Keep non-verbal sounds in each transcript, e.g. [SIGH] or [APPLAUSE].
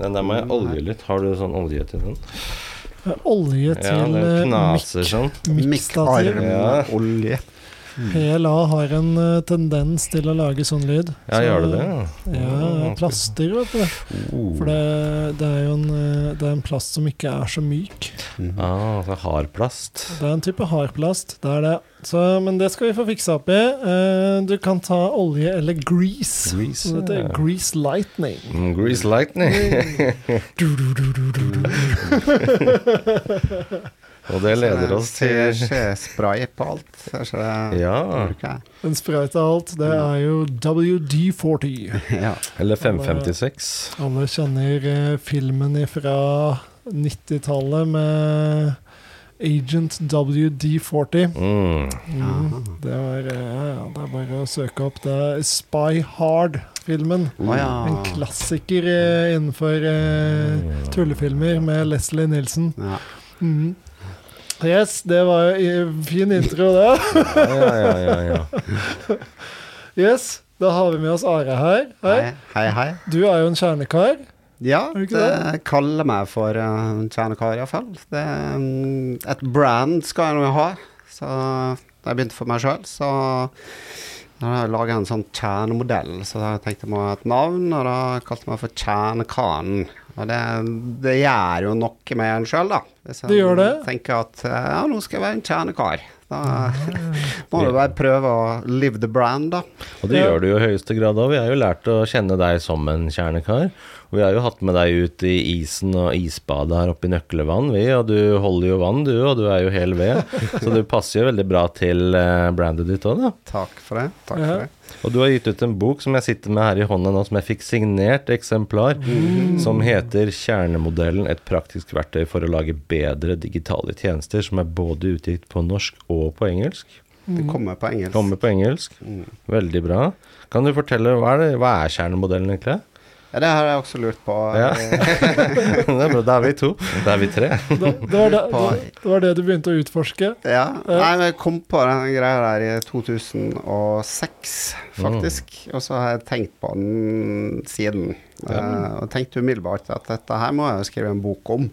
Den der må jeg olje litt. Har du sånn olje til den? Olje Ja, til den eh, knaser sånn. mikkstativ. Ja. Mikkarmolje. PLA har en eh, tendens til å lage sånn lyd. Ja, Så- gjør det det? Ja, plaster, vet du. Oh. For det, det er jo en, eh, det er en plast som ikke er så myk. Ah, altså hardplast? plast. Det er en type hardplast. Det er det. Så, men det skal vi få fiksa opp i. Eh, du kan ta olje eller grease. Grease, ja. dette ja. er grease lightning. Mm, grease lightning. [LAUGHS] Du, du, du, du, du, du. [LAUGHS] Og det leder oss til CC-spray på alt. Det Ja. En spray til alt. Det er jo WD-40. [LAUGHS] Ja. Eller 556. Alle kjenner eh, filmen fra 90-tallet med Agent WD-40. Mm. Mm, det var eh, ja, Det er bare å søke opp. Det er Spy Hard-filmen. Oh, ja. En klassiker eh, innenfor eh, tullefilmer med Leslie Nielsen. ja. Mm. Yes, det var i- fin intro, det. Ja, ja, ja, ja. [LAUGHS] Yes, da har vi med oss Are her. Hei. Hei, hei. hei. Du er jo en kjernekar. Ja, det kaller meg for en kjernekar, iallfall. Det um, Et brand skal jeg nå ha, så da jeg begynte for meg sjøl, så da har jeg laga en sånn kjernemodell, så da tenkte jeg må ha et navn, og da kalte jeg meg for Kjernekaren. Og det, det gjør jo noe med en sjøl, da. Hvis Det gjør det. tenker at uh, ja, nå skal jeg være en kjernekar. Da må du bare prøve å live the brand, da. Og det Ja. gjør du jo i høyeste grad òg. Vi har jo lært å kjenne deg som en kjernekar. Og vi har jo hatt med deg ut i isen og isbadet her oppe i Nøklevann, vi. Og du holder jo vann, du, og du er jo hel ved. Så du passer jo veldig bra til eh, brandet ditt òg, da. Takk for det. Takk Ja. for det. Og du har gitt ut en bok som jeg sitter med her i hånda nå, som jeg fikk signert eksemplar, som heter 'Kjernemodellen et praktisk verktøy for å lage bedre digitale tjenester', som er både utgitt på norsk og på engelsk. Det kommer på engelsk. Kommer på engelsk. Mm. Veldig bra. Kan du fortelle, hva er, det, hva er kjernemodellen egentlig? Ja, det har jeg også lurt på. Ja. [LAUGHS] Det er bra. Da er vi to. Da er vi tre. Det, det, var det, det, var det du begynte å utforske. ja. Nei, men jeg kom på den greia der i 2006, faktisk. Og så har jeg tenkt på den siden. Eh, og tenkte umiddelbart at dette her må jeg jo skrive en bok om.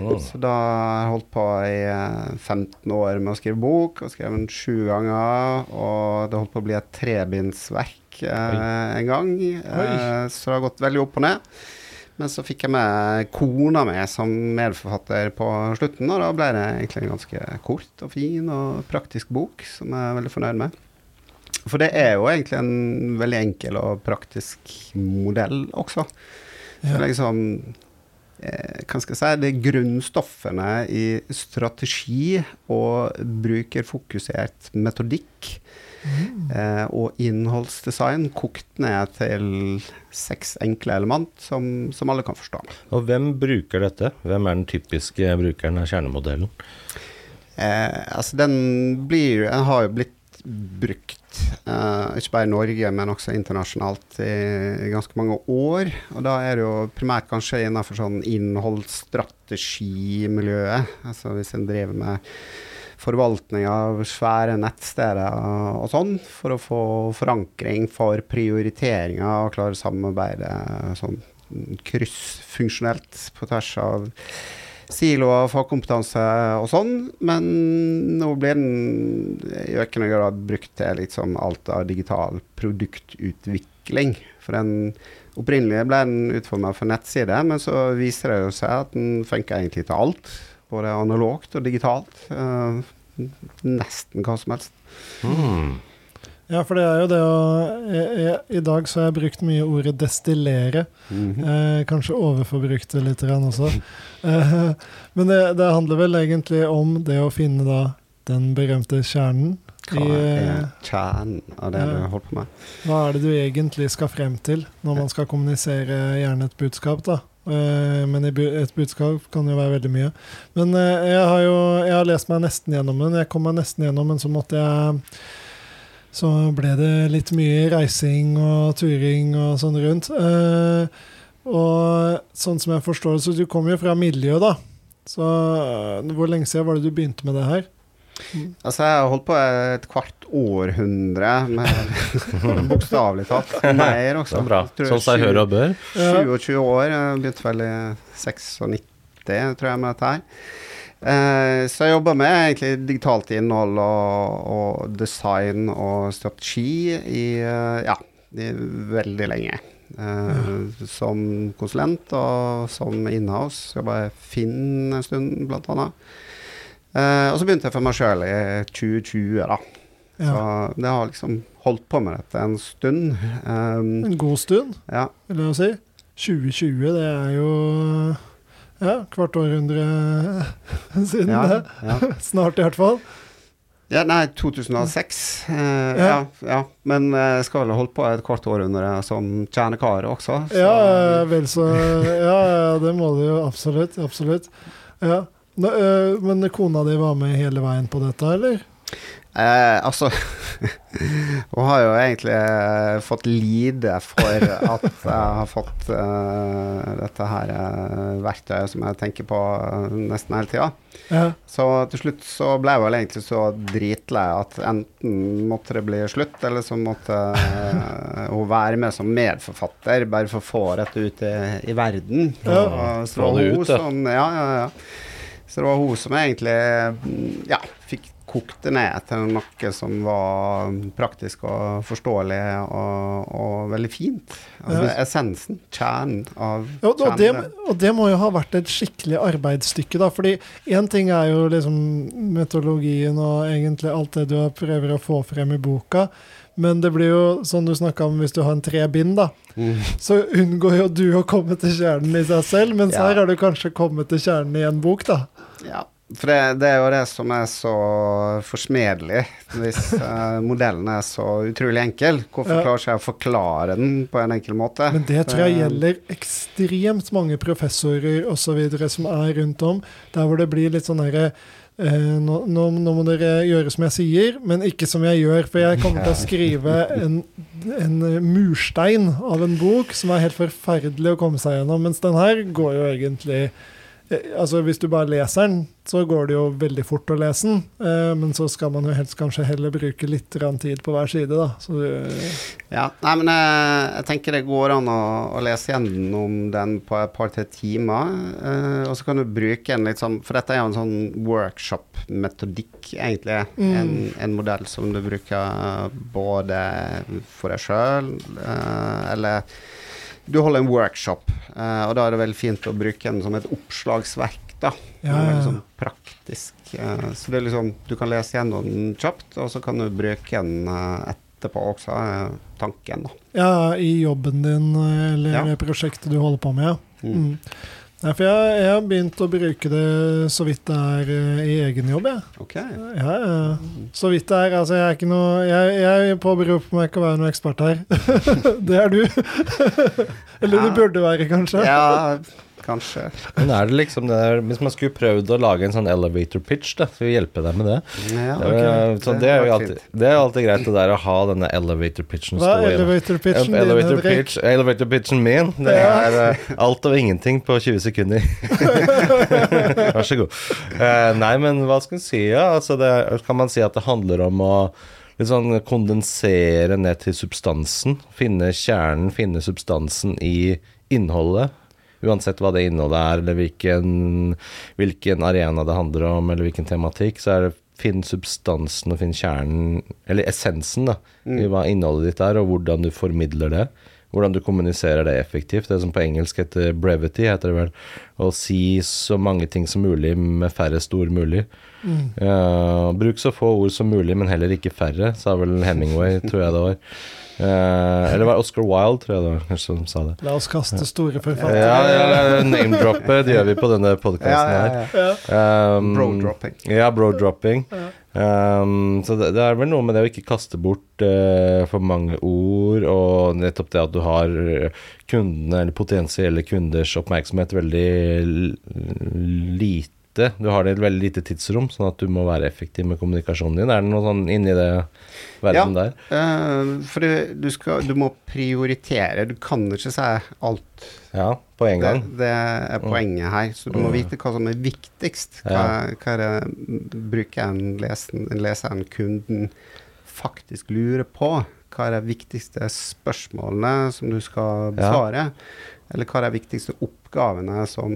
Mm. Så da har jeg holdt på i eh, 15 år med å skrive bok, og skrev den sju ganger. Og det holdt på å bli et trebindsverk eh, en gang. Eh, så det har gått veldig opp og ned. Men så fikk jeg med kona mi som medforfatter på slutten, og da ble det egentlig en ganske kort og fin og praktisk bok som jeg er veldig fornøyd med. For det er jo egentlig en veldig enkel og praktisk modell også. Ja. Liksom eh, Hva skal jeg si Det grunnstoffene i strategi og brukerfokusert metodikk eh, og innholdsdesign kokt ned til seks enkle element som, som alle kan forstå. Og hvem bruker dette? Hvem er den typiske brukeren av kjernemodellen? Eh, altså den blir Den har jo blitt brukt, uh, ikke bare i Norge, men også internasjonalt i, i ganske mange år. Og da er det jo primært kanskje innenfor sånn innholdsstrategimiljøet. Altså hvis en driver med forvaltning av svære nettsteder og, og sånn, for å få forankring for prioriteringer og klare samarbeidet samarbeide sånn kryssfunksjonelt på tvers av siloer, fagkompetanse og sånn, men nå blir den i økende grad brukt til litt sånn alt av digital produktutvikling. For den opprinnelige ble den utforma for nettside, men så viser det jo seg at den funker egentlig til alt. Både analogt og digitalt. Uh, nesten hva som helst. Hmm. Ja, for det er jo det å jeg, jeg, I dag så har jeg brukt mye ordet 'destillere'. Mhm. Eh, kanskje overforbrukt det litt også. Eh, [LAUGHS] men det, det handler vel egentlig om det å finne da den berømte kjernen. Hva I, er eh, kjernen av det ja. du holder på med? hva er det du egentlig skal frem til når man skal kommunisere gjerne et budskap, da? Eh, men et budskap kan jo være veldig mye. Men eh, jeg har jo jeg har lest meg nesten gjennom den. Jeg kom meg nesten gjennom, men så måtte jeg Så ble det litt mye reising og turing og sånn rundt. Uh, og sånn som jeg forstår det, så du kom jo fra miljøet, da. Så eh, hvor lenge siden var det du begynte med det her? Altså, jeg har holdt på et kvart århundre, med [LAUGHS] bokstavelig talt. Mer også. Det er bra. Tror jeg hører og bør. 27 år. Jeg begynte vel i 96, tror jeg, med dette her. Eh, så jeg jobber med egentlig digitalt innhold og, og design og strategi i, eh, ja, i veldig lenge. Eh, som konsulent og som inhouse. Jobba i Finn en stund, blant annet. Eh, og så begynte jeg for meg sjøl i 2020, da. Så Ja. det har liksom holdt på med dette en stund. Um, En god stund, ja. vil jeg si. 2020, det er jo ja, kvart århundre [LAUGHS] siden Ja, det. [LAUGHS] Snart, i hvert fall. ja, nei, 2006. Eh, Ja. ja. Men jeg skal vel ha holdt på et kvart århundre som kjernekar også. så- Ja, vel så Ja, det må du jo absolutt. Absolutt. Ja. Øh, men kona di var med hele veien på dette, eller? Eh, altså [LAUGHS] Hun har jo egentlig eh, fått lide for at jeg har fått eh, dette her eh, verktøyet som jeg tenker på eh, nesten hele tida. Ja. Så til slutt så ble jeg vel egentlig så dritlei at enten måtte det bli slutt, eller så måtte eh, hun være med som medforfatter, bare for å få dette ut i, i verden. Ja. Og så det var hun ut, som Ja, ja, ja. Så det var hun som egentlig mm, ja, fikk kokt det ned til noe som var praktisk og forståelig og, og veldig fint. Altså Ja. essensen, kjernen av Ja, og, det, og det må jo ha vært et skikkelig arbeidsstykke, da. Fordi én ting er jo liksom metodologien og egentlig alt det du prøver å få frem i boka. Men det blir jo, sånn du snakka om, hvis du har en tre bind, da. Mm. Så unngår jo du å komme til kjernen i seg selv, mens Ja. her har du kanskje kommet til kjernen i en bok, da. Ja, for det, det er jo det som er så forsmedelig, hvis [LAUGHS] eh, modellen er så utrolig enkel. Hvorfor klarer ikke jeg å forklare den på en enkel måte? Men det tror jeg Eh, gjelder ekstremt mange professorer osv. som er rundt om, der hvor det blir litt sånn herre eh, nå, nå, nå må dere gjøre som jeg sier, men ikke som jeg gjør. For jeg kommer til å skrive [LAUGHS] en, en murstein av en bok som er helt forferdelig å komme seg gjennom. Mens den her går jo egentlig Altså Hvis du bare leser den, så går det jo veldig fort å lese den. Eh, men så skal man jo helst kanskje heller bruke litt tid på hver side, da. Så du, Ja, nei, men jeg, jeg tenker det går an å, å lese gjennom den på et par-tre timer. eh, og så kan du bruke en litt sånn For dette er jo en sånn workshop-metodikk, egentlig. Mm. En, en modell som du bruker både for deg sjøl, eller du holder en workshop, eh, og da er det veldig fint å bruke den som et oppslagsverk, da. Ja, ja, sånn praktisk. eh, så det er liksom Du kan lese gjennom den kjapt, og så kan du bruke den eh, etterpå også, tanken, da. Ja, i jobben din eller Ja. prosjektet du holder på med, ja. Mm. Nei, for jeg, jeg har begynt å bruke det så vidt det er eh, i egen jobb, jeg. Ok. Ja, ja. Så vidt det er. Altså, jeg er ikke noe Jeg, jeg påberoper meg ikke å være noen ekspert her. [LAUGHS] det er du. [LAUGHS] eller du Ja. burde være, kanskje. Ja, kanskje. Men er det liksom det der Hvis man skulle prøvd å lage en sånn elevator pitch, da, for å hjelpe deg med det Ja, det, er- så det, er jo alltid, det er jo alltid greit det der å ha denne elevator pitchen Hva er elevator pitchen din, Elevator, Henrik? pitch, elevator pitchen min, det er eh, alt og ingenting på 20 sekunder. [LAUGHS] Vær så god. Eh, nei, men hva skal en si? Ja? Altså, det, kan man si at det handler om å litt sånn kondensere ned til substansen? Finne kjernen, finne substansen i innholdet? Uansett hva det innholdet er, eller hvilken, hvilken arena det handler om, eller hvilken tematikk, så er det finn substansen og finn kjernen, eller essensen, da, i hva innholdet ditt er, og hvordan du formidler det. Hvordan du kommuniserer det effektivt. Det som på engelsk heter brevity, heter det vel. Å si så mange ting som mulig med færre ord mulig. Mm. Uh, bruk så få ord som mulig, men heller ikke færre, sa vel Hemingway, tror jeg det var. Uh, eller var det Oscar Wilde, tror jeg det var, kanskje, som sa det. La oss kaste store forfattere. Ja, ja, name-droppe, det gjør vi på denne podkasten her. ja. Ja. Um, Bro-dropping. Ja, bro-dropping. Ja. Um, så det, det er vel noe med det å ikke kaste bort uh, for mange ord, og nettopp det at du har kundene, eller potensielle kunders oppmerksomhet veldig lite lite Du har det i et veldig lite tidsrom, sånn at du må være effektiv med kommunikasjonen din. Er det noe sånn inni det verden der? Ja, for du, skal, du må prioritere. Du kan ikke si alt. Ja, på en gang. det er poenget her. Så du må vite hva som er viktigst. Hva, hva er det brukeren, lesen, leseren, kunden faktisk lurer på? Hva er de viktigste spørsmålene som du skal besvare? Eller hva er de viktigste oppgavene som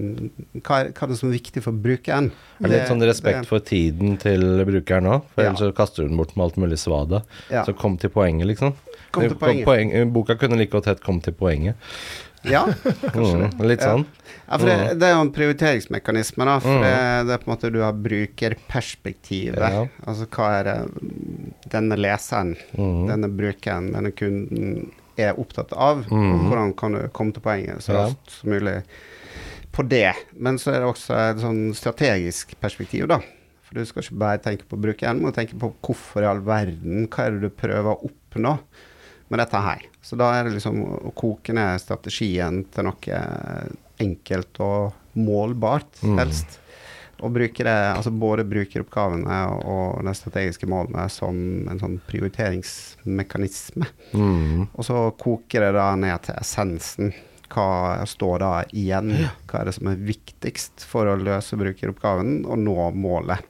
Hva er, hva er det som er viktig for brukeren? Er det litt sånn respekt for tiden til brukeren òg? For Ja. ellers så kaster du den bort med alt mulig svada. Ja. Så kom til poenget, liksom. Kom til poenget. poeng- boka kunne like godt hett 'Kom til poenget'. Ja, [LAUGHS] Mm, litt sånn. ja for det, det er jo en prioriteringsmekanisme, da. For Mm. det, det er på en måte du har brukerperspektivet. Ja. Altså hva er det denne leseren, Mm. denne brukeren, denne kunden er opptatt av? Mm. Hvordan kan du komme til poenget så raskt som mulig på det. Men så er det også et sånn strategisk perspektiv, da. For du skal ikke bare tenke på brukeren, du må tenke på hvorfor i all verden, hva er det du prøver å oppnå med dette her. Så da er det liksom å koke ned strategien til noe enkelt og målbart, Mm. Og det, altså både brukeroppgavene og de strategiske målene som en sånn prioriteringsmekanisme. Mm. Og så koker det da ned til essensen. Hva står da igjen? Hva er det som er viktigst for å løse brukeroppgaven og nå målet?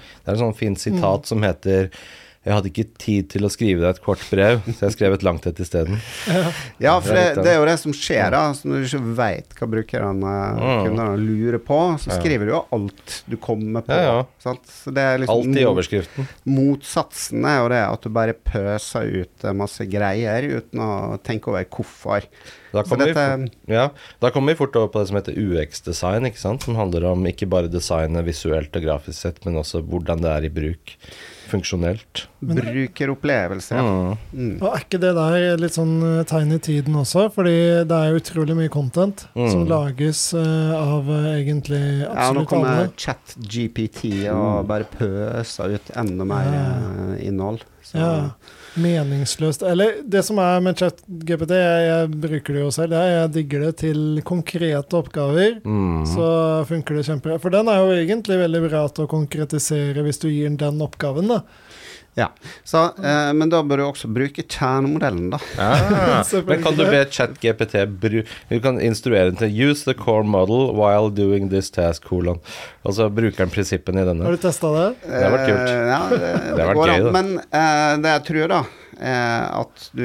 Det er et sånn fint sitat som heter Jeg hadde ikke tid til å skrive deg et kort brev, så jeg skrev et langt et isteden. [LAUGHS] Ja, for Det det, er jo det som skjer, da. Så når du ikke veit hva brukerne, Mm. kundene, lurer på, så skriver du jo alt du kommer på. Ja? Så det er liksom Alt i overskriften. Motsatsen er jo det at du bare pøser ut eh, masse greier uten å tenke over hvorfor. Da kommer, vi, dette fort- ja, da kommer vi fort over på det som heter UX-design, ikke sant? som handler om ikke bare designet visuelt og grafisk sett, men også hvordan det er i bruk funksjonelt. brukeropplevelse. Ja. Mm. Mm. Og er ikke det der litt sånn eh, tegn i tiden også? Fordi det er utrolig mye content Mm. som lages uh, av eh, egentlig Ja, nå kommer alle. ChatGPT og bare pøser ut enda mer Ja. eh, innhold. Så, Ja, meningsløst. Eller det som er med ChatGPT, jeg, jeg bruker det jo selv, er jeg digger det til konkrete oppgaver. Mm. Så funker det kjempebra. For den er jo egentlig veldig bra til å konkretisere hvis du gir den den oppgaven, da. Så, eh, men da bør du også bruke kjernemodellen, da. Ah, [LAUGHS] men kan du be ChatGPT Du kan instruere den til 'use the core model while doing this task', kolon. Altså bruker den prinsippene i denne. Har du testa det? Det har vært kult. Eh, ja, det, Det har vært går gøy, an. da. Men eh, det jeg tror, da, at du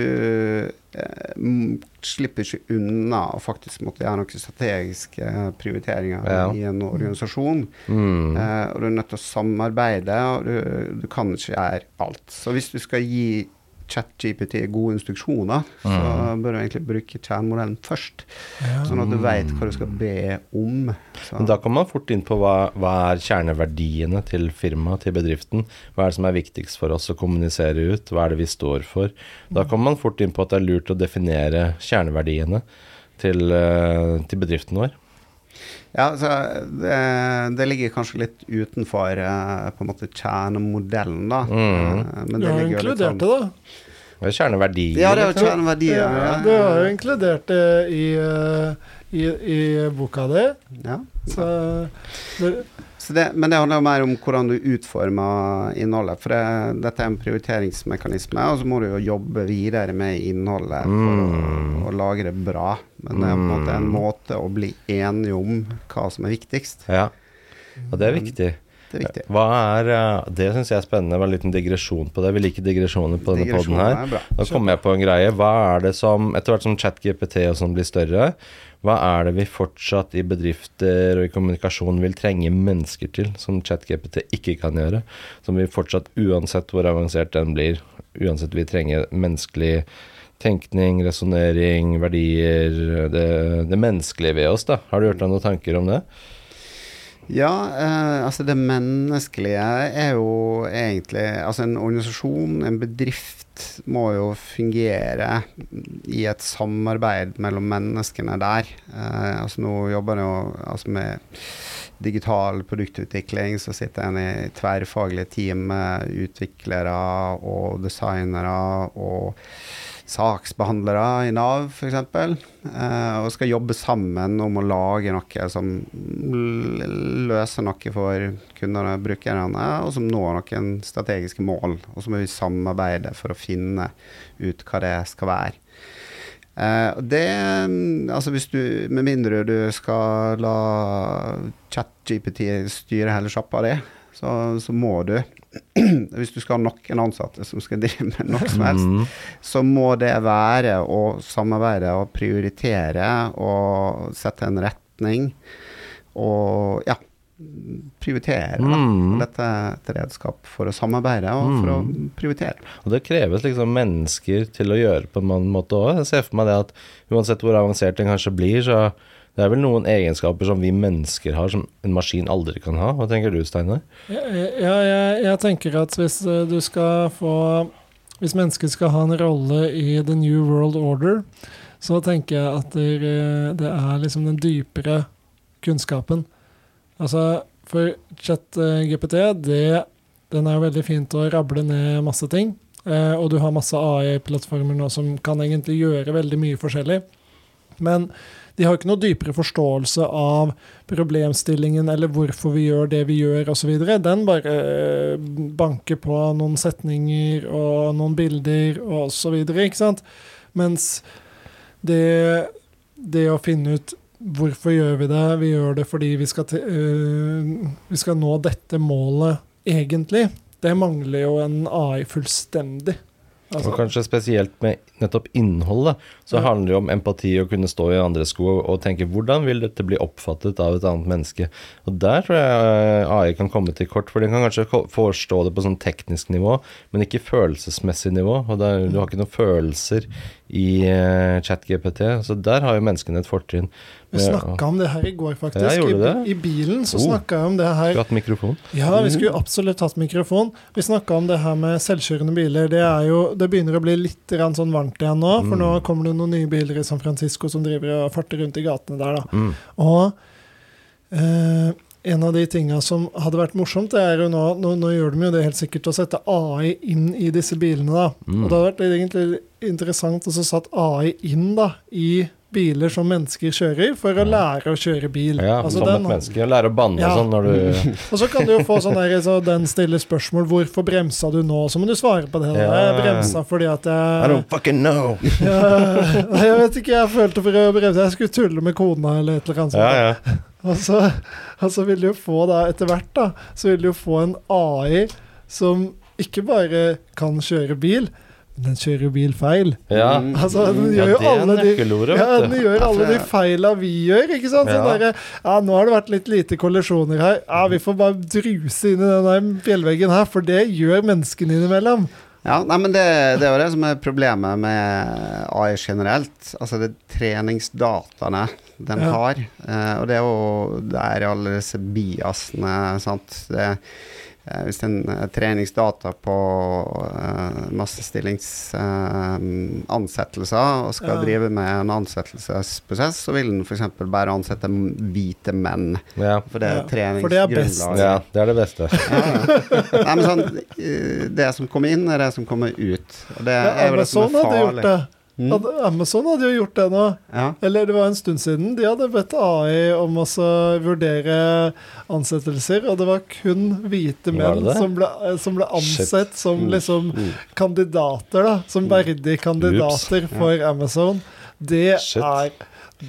eh, slipper ikke unna å faktisk måtte gjøre noen strategiske prioriteringer Ja. i en organisasjon. Mm. Eh, og du er nødt til å samarbeide, og du, du kan ikke gjøre alt. Så hvis du skal gi ChatGPT gode instruksjoner, så Mm. bør du egentlig bruke kjernemodellen først. Sånn at du vet hva du skal be om. Så, Men da kommer man fort inn på hva, hva er kjerneverdiene til firmaet, til bedriften. Hva er det som er viktigst for oss å kommunisere ut? Hva er det vi står for? Da kommer man fort inn på at det er lurt å definere kjerneverdiene til, eh, til bedriften vår. Ja, så det, det ligger kanskje litt utenfor eh, på en måte kjernemodellen, da. Mm. Eh, men Du har jo ligger litt inkludert sånn- det, da. Det er kjerneverdier. Ja, det er jo kjerneverdier. Ja, du har jo inkludert det i, eh, i, i boka di. Ja. Så det, Så det, men det handler jo mer om hvordan du utformer innholdet. For det, dette er en prioriteringsmekanisme, og så må du jo jobbe videre med innholdet for Mm. å, å lage det bra. Men det er på en måte en Mm. måte å bli enige om hva som er viktigst. Ja, og det er viktig. Det er viktig. Hva er eh, Det syns jeg er spennende. Var en liten digresjon på det. Vi liker digresjoner på denne poden her. er. Da kommer jeg på en greie. Hva er det som, etter hvert som ChatGPT og sånn blir større, hva er det vi fortsatt i bedrifter og i kommunikasjon vil trenge mennesker til, som ChatGPT ikke kan gjøre? Som vi fortsatt, uansett hvor avansert den blir, uansett vi trenger menneskelig tenkning, resonnering, verdier, det, det menneskelige ved oss, da. Har du gjort deg noen tanker om det? Ja, eh, altså det menneskelige er jo egentlig Altså en organisasjon, en bedrift, må jo fungere i et samarbeid mellom menneskene der. Eh, altså nå jobber jeg jo altså med digital produktutvikling, så sitter en i tverrfaglige team med utviklere og designere og saksbehandlere i Nav, f.eks., eh, og skal jobbe sammen om å lage noe som løser noe for kundene og brukerne, og som når noen strategiske mål. Og så må vi samarbeide for å finne ut hva det skal være. Eh, det Altså hvis du Med mindre du skal la ChatGPT styre hele sjappa di, så, så må du [CLEARS THROAT] Hvis du skal ha noen ansatte som skal drive med noe som helst, Mm. så må det være å samarbeide og prioritere og sette en retning og ja, prioritere. Da. Mm. Dette er et redskap for å samarbeide og for å prioritere. Og det kreves liksom mennesker til å gjøre på en måte òg. Jeg ser for meg det at uansett hvor avansert en kanskje blir, så det er vel noen egenskaper som vi mennesker har som en maskin aldri kan ha. Hva tenker du, Steinar? Ja, ja, jeg, jeg tenker at hvis eh, du skal få Hvis mennesket skal ha en rolle i the new world order, så tenker jeg at det, er- det er liksom den dypere kunnskapen. Altså, for chat-GPT, det den er jo veldig fint å rable ned masse ting. Eh, og du har masse AI-plattformer nå som kan egentlig gjøre veldig mye forskjellig. Men de har ikke noe dypere forståelse av problemstillingen eller hvorfor vi gjør det vi gjør osv. Den bare eh, banker på noen setninger og noen bilder og osv. Mens det, det å finne ut hvorfor gjør vi det, vi gjør det fordi vi skal, øh, vi skal nå dette målet egentlig, det mangler jo en AI fullstendig. Altså, Og kanskje spesielt med nettopp innholdet, så Ja. handler det om empati å kunne stå i andres sko og, og tenke hvordan vil dette bli oppfattet av et annet menneske. Og der tror jeg eh, AI kan komme til kort, for den kan kanskje forstå det på sånn teknisk nivå, men ikke følelsesmessig nivå. Og der, du har ikke noen følelser i uh, ChatGPT, så der har jo menneskene et fortrinn. vi snakka om det her i går, faktisk. Ja, I? I bilen så Oh. snakka jeg om det her. Skulle hatt mikrofon. Ja, vi skulle absolutt hatt mikrofon. Vi snakka om det her med selvkjørende biler. Det, er jo, det begynner å bli litt sånn varmt igjen nå, for Mm. nå kommer det noen nye biler i San Francisco som driver og farter rundt i gatene der, da. Mm. Og eh, en av de tinga som hadde vært morsomt, det er jo nå, nå Nå gjør de jo det helt sikkert å sette AI inn i disse bilene, da. Mm. Og det hadde vært litt egentlig interessant å så satt AI inn da i biler som mennesker kjører, for å lære å kjøre bil. Ja, Altså, som et menneske. Å lære å banne Ja. og sånn når du [LAUGHS] og så kan du jo få sånn der, så den stiller spørsmål 'Hvorfor bremsa du nå?' Så må du svare på det. Ja. Jeg bremsa fordi at I jeg don't fucking know. ja, [LAUGHS] Jeg vet ikke, jeg følte for å bremse. Jeg skulle tulle med kona eller et eller annet. Ja, ja. Og så, og så vil du jo få da, etter hvert da, så vil du jo få en AI som ikke bare kan kjøre bil, men den kjører jo bil feil. ja. Mm. Altså, den gjør jo det er alle de ja, den gjør alle de feila vi gjør, ikke sant? Sånn Ja. Der, Ja, nå har det vært litt lite kollisjoner her. Ja, vi får bare druse inn i den der fjellveggen her, for det gjør menneskene innimellom. Ja, nei, men det, det er jo det som er problemet med AI generelt. Altså det treningsdataene den Ja. har. Eh, og det er jo der alle disse biasene, sant. Det, eh, hvis en eh, treningsdata på eh, massestillingsansettelser og skal Ja. drive med en ansettelsesprosess, så vil den f.eks. bare ansette hvite menn. ja. For det er Ja, for det treningsgrunnlag. Ja, det er det beste. [LAUGHS] Ja. Nei, men sånn, eh, det som kommer inn, er det som kommer ut. Og det Ja, er jo det som er hadde gjort farlig. det. Mm. Hadde, Amazon hadde jo gjort det nå. Ja. Eller det var en stund siden. De hadde bedt AI om å vurdere ansettelser, og det var kun hvite det menn det? som ble, som ble ansett som Mm. liksom Mm. kandidater, da. Som verdige kandidater Ups. for Amazon. Det Shit. er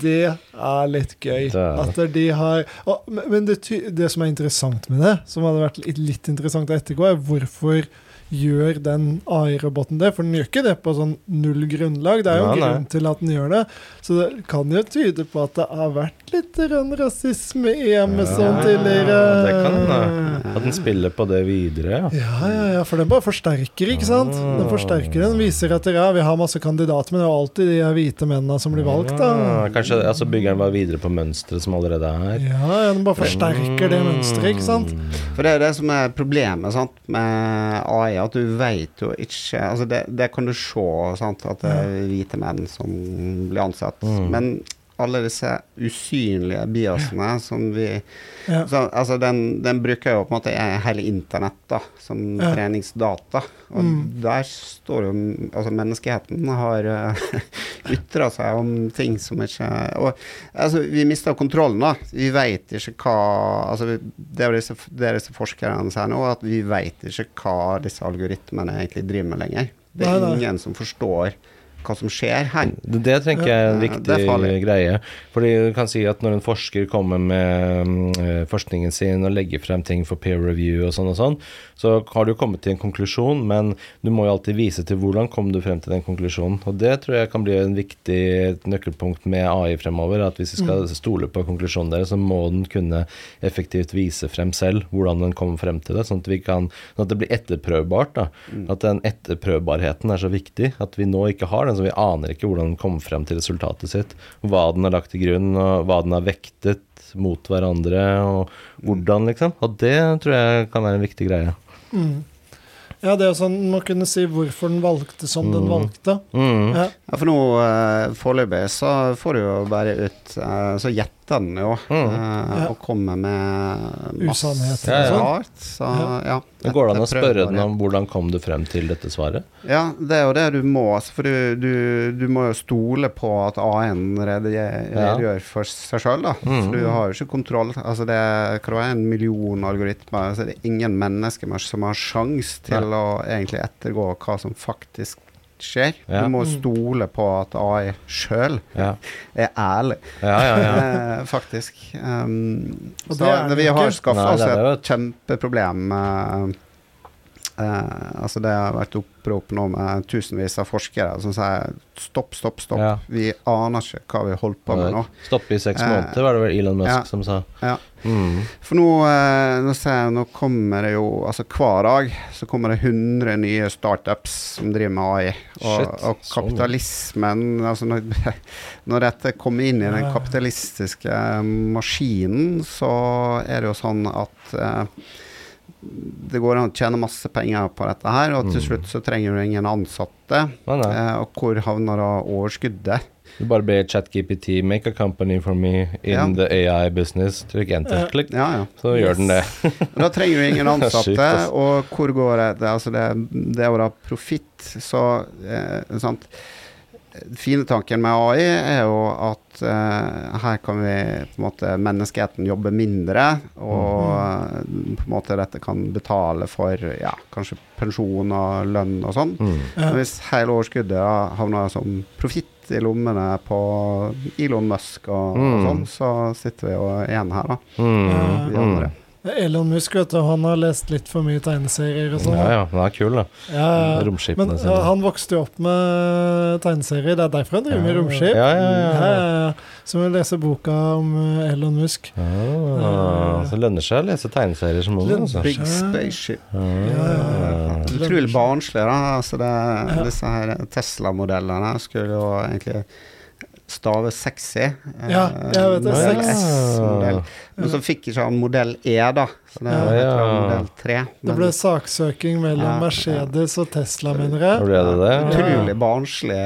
det er litt gøy. Det er. At de har og, Men men det, det som er interessant med det, som hadde vært litt, litt interessant å ettergå, er hvorfor gjør den AI-roboten det? For den gjør ikke det på sånn null grunnlag. Det er jo ja, grunn til at den gjør det. Så det kan jo tyde på at det har vært litt rasisme i Amazon Ja, tidligere. det kan hende. At den spiller på det videre, ja. Ja, ja, ja, for den bare forsterker, ikke sant? Den forsterker den, viser at ja, vi har masse kandidater, men det er jo alltid de hvite mennene som blir valgt, da. Ja, kanskje altså bygger den videre på mønsteret som allerede er. Ja, ja, den bare forsterker det mønsteret, ikke sant? Mm. For det er jo det som er problemet sant, med AI, at du vet jo ikke Altså det, det kan du se, sant, at det er hvite menn som blir ansatt. Mm. Men alle disse usynlige biasene som vi Ja. så, Altså, den, den bruker jo på en måte hele internett da, som Ja. treningsdata. Og Mm. der står jo Altså, menneskeheten har [LAUGHS] uh, ytra seg om ting som ikke Og altså, vi mista kontrollen, da. Vi veit ikke hva Altså, vi- det er disse, det disse forskerne sier nå, at vi veit ikke hva disse algoritmene egentlig driver med lenger. Det er ingen som forstår hva som skjer her. Det, det tenker jeg er en viktig er greie. Fordi du kan si at når en forsker kommer med mm, eh, forskningen sin og legger frem ting for peer review og sånn og sånn, så har du kommet til en konklusjon, men du må jo alltid vise til hvordan kom du frem til den konklusjonen. Og det tror jeg kan bli en viktig nøkkelpunkt med AI fremover. At hvis vi skal stole på konklusjonen deres, så må den kunne effektivt vise frem selv hvordan den kommer frem til det, sånn at, vi kan, sånn at det blir etterprøvbart. Da. At den etterprøvbarheten er så viktig. At vi nå ikke har den, så vi aner ikke hvordan den kom frem til resultatet sitt. Hva den har lagt til grunn, og hva den har vektet mot hverandre, og hvordan, liksom. Og det tror jeg kan være en viktig greie. Mm. Ja, det er jo sånn man kunne si hvorfor den valgte som den Mm. valgte. Mm. Ja. Ja, for nå uh, foreløpig så får du jo bare ut eh, Så gjetter den jo Mm. uh, Ja. og komme med masse rart. Så Ja. ja. Går det an å spørre den om hvordan kom du frem til dette svaret? Ja, det er jo det du må. altså, For du, du, du må jo stole på at AI-en redegjør Ja. for seg sjøl, da. Mm. For du har jo ikke kontroll. Altså det er en million algoritmer, så det er ingen mennesker som har sjans til å egentlig ettergå hva som faktisk skjer. Ja. Du må Mm. stole på at AI sjøl Ja, er ærlig. ja, ja. ja. [LAUGHS] Eh, faktisk. Um, Og så det er det, vi har skaffa oss et kjempeproblem. eh, eh, altså det har vært opprop nå med tusenvis av forskere som sier stopp, stopp, stopp. Ja. Vi aner ikke hva vi holder på med nå. Stopp i seks Eh, måneder, var det vel Elon Musk ja. som sa. Ja. Mm. For nå, eh, nå jeg, nå kommer det jo Altså hver dag så kommer det 100 nye startups som driver med AI. Og, Shit, og så mye. kapitalismen Altså når, [LAUGHS] når dette kommer inn i den kapitalistiske maskinen, så er det jo sånn at det går an å tjene masse penger på dette her, og til Mm. slutt så trenger du ingen ansatte. Nei, nei. Eh, og hvor havner da overskuddet? Du bare ber ChatGPT make a company for me in Ja. the AI business. Trykk enter, klikk, Ja, ja. så gjør den det. [LAUGHS] Da trenger du ingen [LAUGHS] ansatte, og hvor går det? det altså det, det er jo da profitt, så eh, sant. Fine tanken med AI er jo at uh, her kan vi på en måte menneskeheten jobbe mindre, og mm. på en måte dette kan betale for ja, kanskje pensjon og lønn og sånn. Mm. Men hvis hele overskuddet havner som profitt i lommene på Elon Musk og, og Mm. sånn, så sitter vi jo igjen her, da. Mm. Vi andre. Elon Musk, vet du, han har lest litt for mye tegneserier og sånn. Ja, ja, han er kul, da. Ja, ja. Romskipene Men sine. han vokste jo opp med tegneserier. Det er derfor han driver med romskip. ja, ja, ja, ja. ja. Så må vi lese boka om eh, Elon Musk. Ja, så det lønner seg å lese tegneserier som ung, altså. Big spaceship. ja, Utrolig barnslig, da. Altså det, Ja. Disse her Tesla-modellene skulle jo egentlig stave sexy. Eh, Ja, jeg vet det, modell sex. Men så fikk ikke han modell E, da. Så det Ja. modell 3. Det ble saksøking mellom Ja, Mercedes og Tesla, mener jeg. Ble det det? Utrolig barnslig.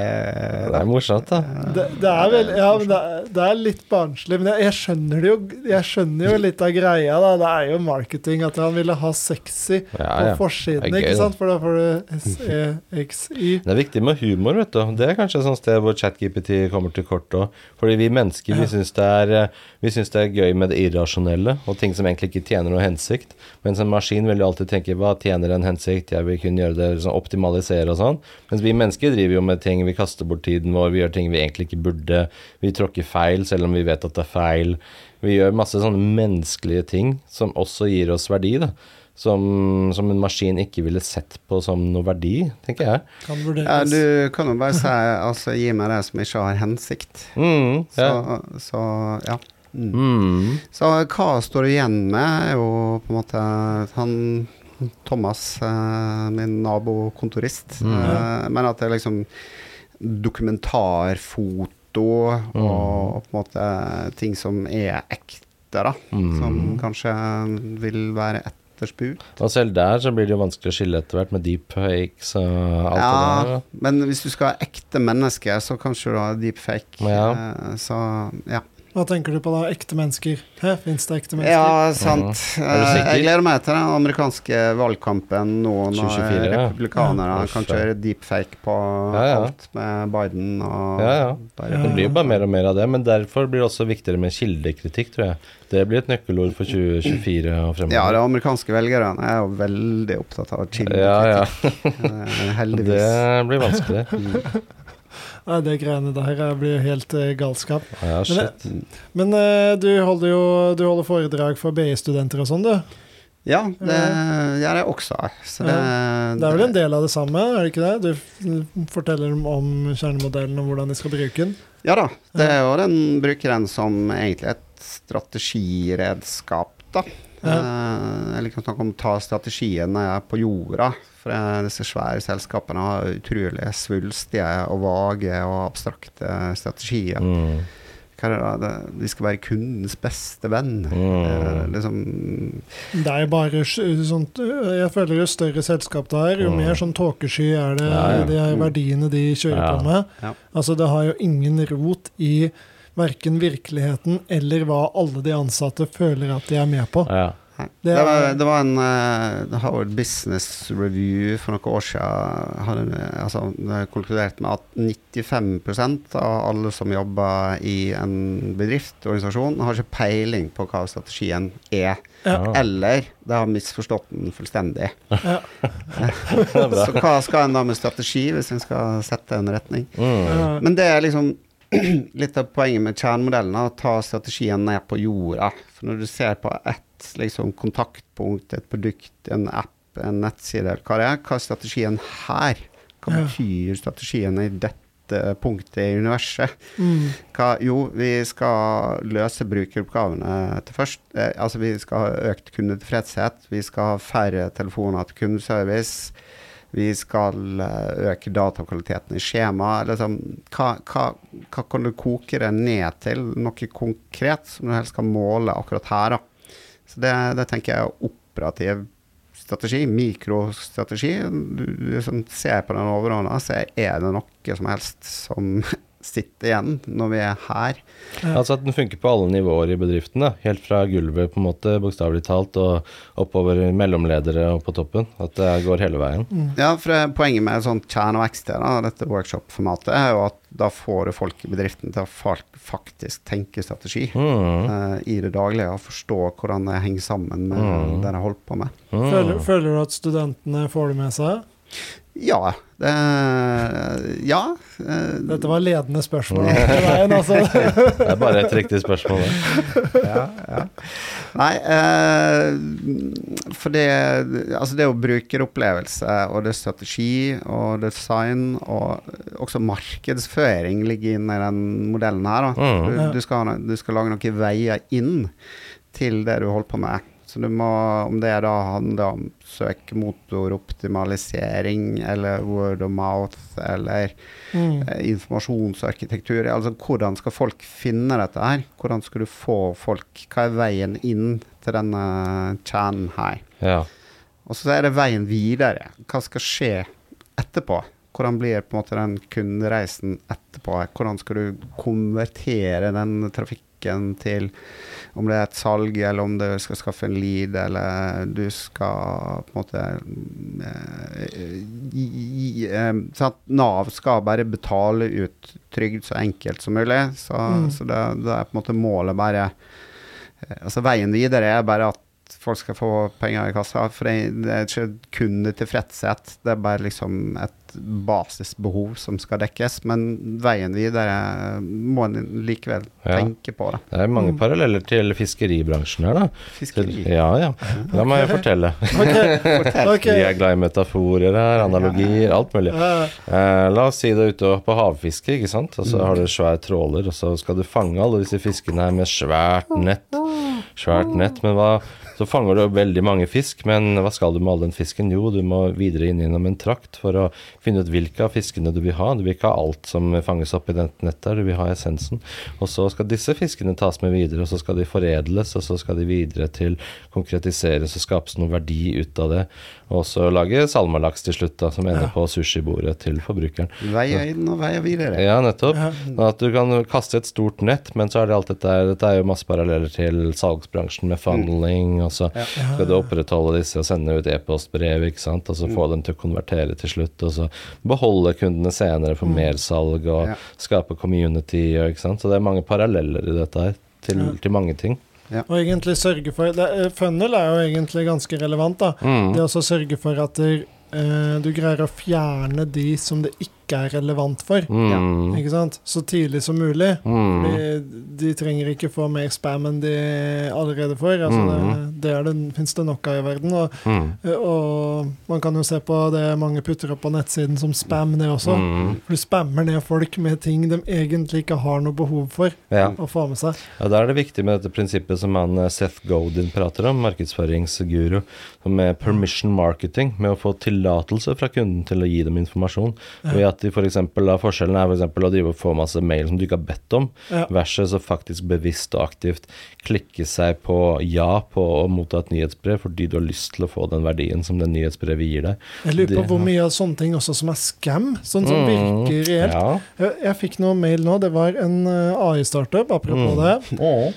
Det er morsomt, da. Det, det er vel Ja, men det, det er litt barnslig, men jeg, jeg skjønner det jo Jeg skjønner jo litt av greia, da. Det er jo marketing at han ville ha sexy Ja, på forsiden, gøy, ikke sant? For da får du SEXY. [LAUGHS] Det er viktig med humor, vet du. Det er kanskje et sånt sted hvor ChatGPT kommer til kort òg. Fordi vi mennesker vi syns det, er, eh, vi syns det er gøy med det irrasjonelle og ting som egentlig ikke tjener noe hensikt. Mens en maskin vil jo alltid tenke hva tjener en hensikt, jeg vil kunne gjøre det liksom optimalisere og sånn. Mens vi mennesker driver jo med ting, vi kaster bort tiden vår, vi gjør ting vi egentlig ikke burde. Vi tråkker feil selv om vi vet at det er feil. Vi gjør masse sånne menneskelige ting som også gir oss verdi, da. Som, som en maskin ikke ville sett på som noe verdi, tenker jeg. Kan Ja, du kan jo bare si altså, gi meg det som ikke har hensikt. Mm, Så så ja. Mm. Mm. Så hva står du igjen med, er jo på en måte han Thomas, eh, min nabokontorist. Mm. Eh, men at det er liksom dokumentarfoto og, og på en måte ting som er ekte, da. Mm. Som kanskje vil være meters Spurt. Og selv der så blir det jo vanskelig å skille etter hvert med deepfakes og alt det der. men hvis du skal ha ekte mennesker, så kanskje du har deepfake. Ja. Eh, Så ja. Hva tenker du på da? Ekte mennesker? Fins det ekte mennesker? Ja, sant. Eh? Jeg gleder meg til den amerikanske valgkampen nå, når 2024, republikanerne Ja. kan kjøre deepfake på Ja, ja. alt med Biden og Ja, ja. Det blir jo bare mer og mer av det, men derfor blir det også viktigere med kildekritikk, tror jeg. Det blir et nøkkelord for 2024 og fremover. Ja, de amerikanske velgerne er jo veldig opptatt av kildekritikk. ja, ja. [LAUGHS] Eh, Heldigvis. Det blir vanskelig. Nei, det greiene der eh, blir jo helt eh, galskap. Ja, shit. Men eh, du holder jo du holder foredrag for BI-studenter og sånn, du. Ja, det gjør jeg også. Så det, Det er vel en del av det samme, er det ikke det? Du forteller dem om kjernemodellen og hvordan de skal bruke den. Ja da. Det er jo den bruker den som egentlig et strategiredskap, da. Ja. Eh, Jeg liker å snakke om å ta strategien når jeg er på jorda. For eh, disse svære selskapene har utrolig svulstige og vage og abstrakte strategier. Mm. Hva er det da? Det, skal være kundens beste venn. Mm. Eh, liksom Det er bare sånt øh, Jeg føler jo større selskap det er, jo Mm. mer sånn tåkesky er det, Ja, ja. de er verdiene de kjører Ja. på med. Ja. Altså, det har jo ingen rot i verken virkeligheten eller hva alle de ansatte føler at de er med på. Ja. Nei. Det Det, var, er- det var en uh, Howard Business Review for noen år siden hadde altså, det er konkludert med at 95% av alle som jobber i en bedrift, organisasjon, har ikke peiling på hva strategien er. Ja. Eller de har misforstått den fullstendig. Ja. Er. [LAUGHS] Så hva skal en da med strategi, hvis en skal sette en retning? Mm. Men det er liksom [CLEARS THROAT] litt av poenget med kjernemodellen, å ta strategien ned på jorda. For når du ser på ett liksom, kontaktpunkt, et produkt, en app, en nettside, hva det er, hva er strategien her? Hva betyr strategien i dette punktet i universet? Mm. Hva, jo, vi skal løse brukeroppgavene til først. Eh, altså vi skal ha økt kundetilfredshet. Vi skal ha færre telefoner til kundeservice. Vi skal eh, øke datakvaliteten i skjema. Liksom, hva, hva, hva kan du koke det ned til? Noe konkret som du helst skal måle akkurat her, da. Så det, det tenker jeg er operativ strategi, mikrostrategi. Du, du liksom ser på den overordna, så er det noe som helst som sitter igjen når vi er her. Altså at den funker på alle nivåer i bedriften. da Helt fra gulvet, på en måte, bokstavelig talt, og oppover mellomledere og på toppen. At det går hele veien. Ja, for Poenget med sånn kjerne- og XT, da, dette workshop-formatet, er jo at da får du folk i bedriften til å faktisk tenke strategi Mm. uh, i det daglige, og forstå hvordan det henger sammen med Mm. det de holder på med. Mm. Føler, føler du at studentene får det med seg? Ja. Det, ja. eh, Dette var ledende spørsmål. veien, altså. [LAUGHS] Det er bare et riktig spørsmål. Det. ja, ja. Nei, eh, for det Altså, det jo brukeropplevelse, og det er strategi og design, og også markedsføring ligger inne i den modellen her. Da. Mm. Du, du, skal, du skal lage noen veier inn til det du holder på med. Så du må, om det da handler om søkemotoroptimalisering eller word of mouth eller Mm. eh, informasjonsarkitektur. Altså hvordan skal folk finne dette her? Hvordan skal du få folk Hva er veien inn til denne kjernen her? Ja. Og så er det veien videre. Hva skal skje etterpå? Hvordan blir på en måte den kundereisen etterpå? Hvordan skal du konvertere den trafikken til om det er et salg, eller om du skal skaffe en lead, eller du skal på en måte eh, gi, sånn at Nav skal bare betale ut trygd så enkelt som mulig. Så, Mm. så det, det er på en måte målet bare eh, Altså veien videre er bare at folk skal få penger i kassa. For det, det er ikke kundetilfredshet, det er bare liksom et basisbehov som skal dekkes. Men veien videre må en likevel Ja. tenke på. det. Det er mange paralleller til fiskeribransjen her, da. Fiskeri. Ja, ja. La meg fortelle. [LAUGHS] Ok. [LAUGHS] okay. Vi er glad i metaforer her, analogier, alt mulig. Eh, la oss si du er ute på havfiske, ikke sant. Og så Mm. har du svær tråler, og så skal du fange alle disse fiskene her med svært nett. Svært nett, men hva Så fanger du veldig mange fisk, men hva skal du med all den fisken? Jo, du må videre inn gjennom en trakt for å finne ut hvilke av fiskene du vil ha. Du vil ikke ha alt som fanges opp i dette nettet, du vil ha essensen. Og så skal disse fiskene tas med videre, og så skal de foredles, og så skal de videre til konkretiseres og skapes noe verdi ut av det. Og så lage salmalaks til slutt, da, som ender Ja. på sushibordet til forbrukeren. Veier inn og veier videre. Ja, nettopp. Ja. Sånn at du kan kaste et stort nett, men så er det alt dette her Dette er jo masse paralleller til salgsbransjen med funneling, og så Ja. skal du opprettholde disse og sende ut e-postbrev, ikke sant, og så få dem til å konvertere til slutt, og så beholde kundene senere for mersalg og Ja. skape community, og, ikke sant. Så det er mange paralleller i dette her til, Ja. til mange ting. Og egentlig sørge for det, eh, Funnel er jo egentlig ganske relevant. da. Mm. Det å sørge for at der, eh, du greier å fjerne de som det ikke er relevant for. Mm. Ikke sant? Så tidlig som mulig. Mm. De, de trenger ikke få mer spam enn de allerede får. Altså det, det, er det fins det nok av i verden. Og, Mm. og man kan jo se på det mange putter opp på nettsiden som spam, det også. Mm. Du spammer ned folk med ting de egentlig ikke har noe behov for Ja. å få med seg. Ja, Da er det viktig med dette prinsippet som han eh, Seth Godin prater om, markedsføringsguru, med permission marketing, med å få tillatelse fra kunden til å gi dem informasjon. Ved at de for eksempel, da, Forskjellen er for eksempel å drive og få masse mail som du ikke har bedt om, Ja. versus å faktisk bevisst og aktivt klikke seg på ja på å motta et nyhetsbrev fordi du har lyst til å få den verdien som det nyhetsbrevet gir deg. Jeg lurer på Det- hvor mye av sånne ting også som er scam, sånn som Mm. virker reelt. Ja. Jeg, jeg fikk noe mail nå, det var en eh, AI-startup, apropos Mm. det. Oh.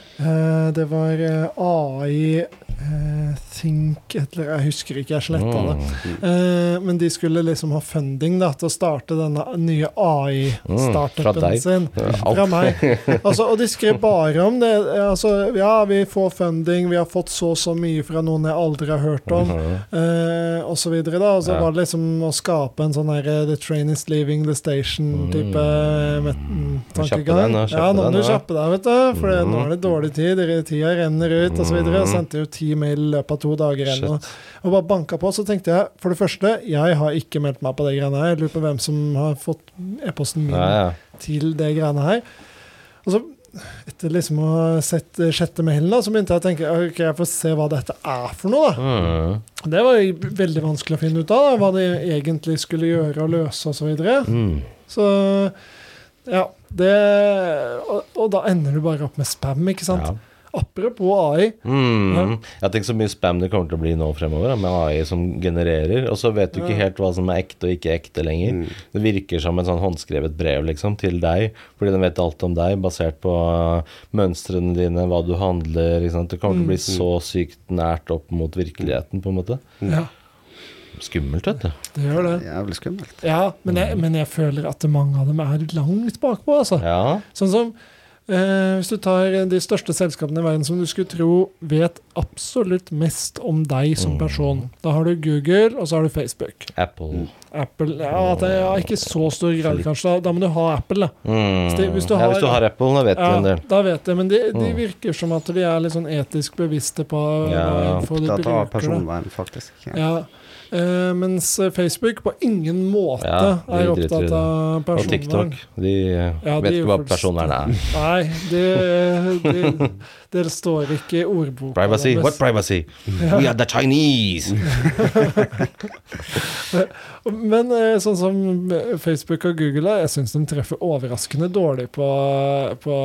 det var eh, AI eh, Think eller Jeg husker ikke, jeg sletta det. Mm. Eh, men de skulle liksom ha funding da, til å starte denne nye Mm, AI-startupen deg. sin. Fra meg. Altså, og de skrev bare om det. Altså, ja, vi får funding, vi har fått så og så mye fra noen jeg aldri har hørt om, uh, osv. og så videre. Da. Og så var det liksom å skape en sånn her eh, The train is leaving the station-type Mm. mm, tankegang. kjappe Ja, nå må du kjappe deg, vet du. For mm. nå er det dårlig tid, tida renner ut. Jeg Mhm. sendte jo ti mail i løpet av to dager eller noe. Og bare banka på. Så tenkte jeg, for det første, jeg har ikke meldt meg på de greiene her. Jeg lurer på hvem som har fått e-posten min Ja, ja. til det greiene her. Og så, etter liksom å ha sett sjette mailen, da, så begynte jeg å tenke ok, jeg får se hva dette er for noe. da. Mm. Det var jo veldig vanskelig å finne ut av, da, hva de egentlig skulle gjøre og løse osv. Så, videre. Mm. så ja, det og, og da ender du bare opp med spam, ikke sant? Ja. [LAUGHS] Apropos AI. Mm. Jeg tenker så mye spam det kommer til å bli nå fremover, med AI som genererer. Og så vet du ikke helt hva som er ekte og ikke ekte lenger. Mm. Det virker som en sånn håndskrevet brev liksom, til deg, fordi den vet alt om deg, basert på uh, mønstrene dine, hva du handler. Ikke sant? Det kommer til å bli Mm. så sykt nært opp mot virkeligheten, på en måte. Ja, Skummelt, vet du. det gjør det. Jævlig skummelt. Ja, men jeg, men jeg føler at mange av dem er langt bakpå, altså. Ja. Sånn som eh, hvis du tar de største selskapene i verden som du skulle tro vet absolutt mest om deg som Mm. person. Da har du Google, og så har du Facebook. Apple. Apple Ja, det er ikke så stor greie, kanskje. Da, da må du ha Apple, da. Mm. Hvis du ja, hvis du har Apple, da vet du en Ja, del. da vet jeg, men de, de Mm. virker som at de er litt sånn etisk bevisste på Ja, hva de Opptatt av personvern, faktisk. Ja. Ja. Eh, mens Facebook på ingen måte Ja, er opptatt av personvern. Og. TikTok. De uh, Ja, vet de ikke hva personvern [LAUGHS] er. Nei, det, det, det står ikke i ordboka. Privacy? What privacy? We are the Chinese! [LAUGHS] Men eh, sånn som Facebook og Google, jeg syns de treffer overraskende dårlig på, på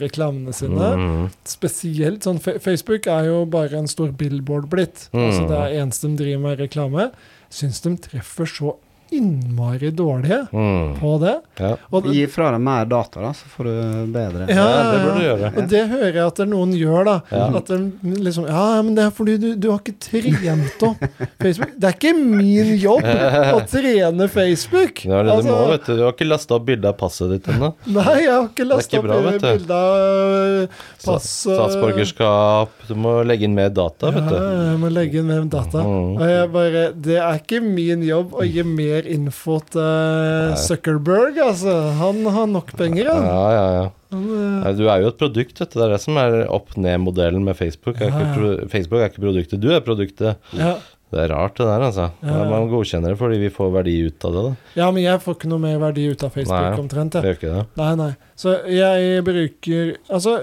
reklamene sine. Mm. Spesielt sånn Facebook er jo bare en stor billboard blitt. Mm. Altså Det er eneste de driver med reklame. Syns de treffer så innmari dårlige Mm. på det. Ja. Og det, Gi fra deg mer data, da, så får du bedre Ja, ja, det burde du gjøre. Og det hører jeg at det er noen gjør, da. Ja. At de liksom Ja, men det er fordi du, du har ikke trent opp Facebook. Det er ikke min jobb å [LAUGHS] trene Facebook! Det er det du må, Altså, vet du. Du har ikke lasta opp bilde av passet ditt ennå. Nei, jeg har ikke lasta opp bilde av pass og- Statsborgerskap Du må legge inn mer data, vet Ja, du. jeg må legge inn mer data. Mm. Og jeg bare Det er ikke min jobb å gi mer info til Zuckerberg, altså. Han har nok penger, han. ja, ja. han eh, Nei, Du er jo et produkt, vet du. Det er det som er opp-ned-modellen med Facebook. Er Ja, ja. Facebook er ikke produktet, du er produktet. ja. Det er rart, det der, altså. Ja, ja. Man godkjenner det fordi vi får verdi ut av det, da. ja, men jeg får ikke noe mer verdi ut av Facebook Nei. omtrent. Jeg. ikke det. Nei, nei. Så jeg bruker Altså,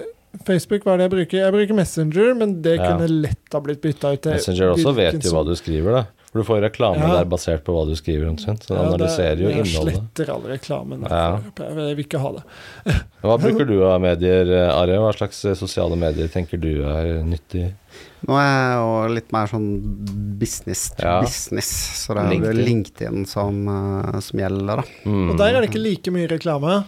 Facebook, hva er det jeg bruker? Jeg bruker Messenger, men det Ja. kunne lett ha blitt bytta ut Messenger også vet jo hva du skriver, da. For du får reklame Ja. der basert på hva du skriver, omtrent. Så det Ja, analyserer jo Jeg sletter all reklamen. Ja. Jeg vil ikke ha det. Hva bruker [LAUGHS] du av medier, Are? Hva slags sosiale medier tenker du er nyttig? Nå er jeg jo litt mer sånn business to Ja. business, så det er LinkedIn. LinkedIn som, eh, som gjelder, da. Mm. Og der er det ikke like mye reklame.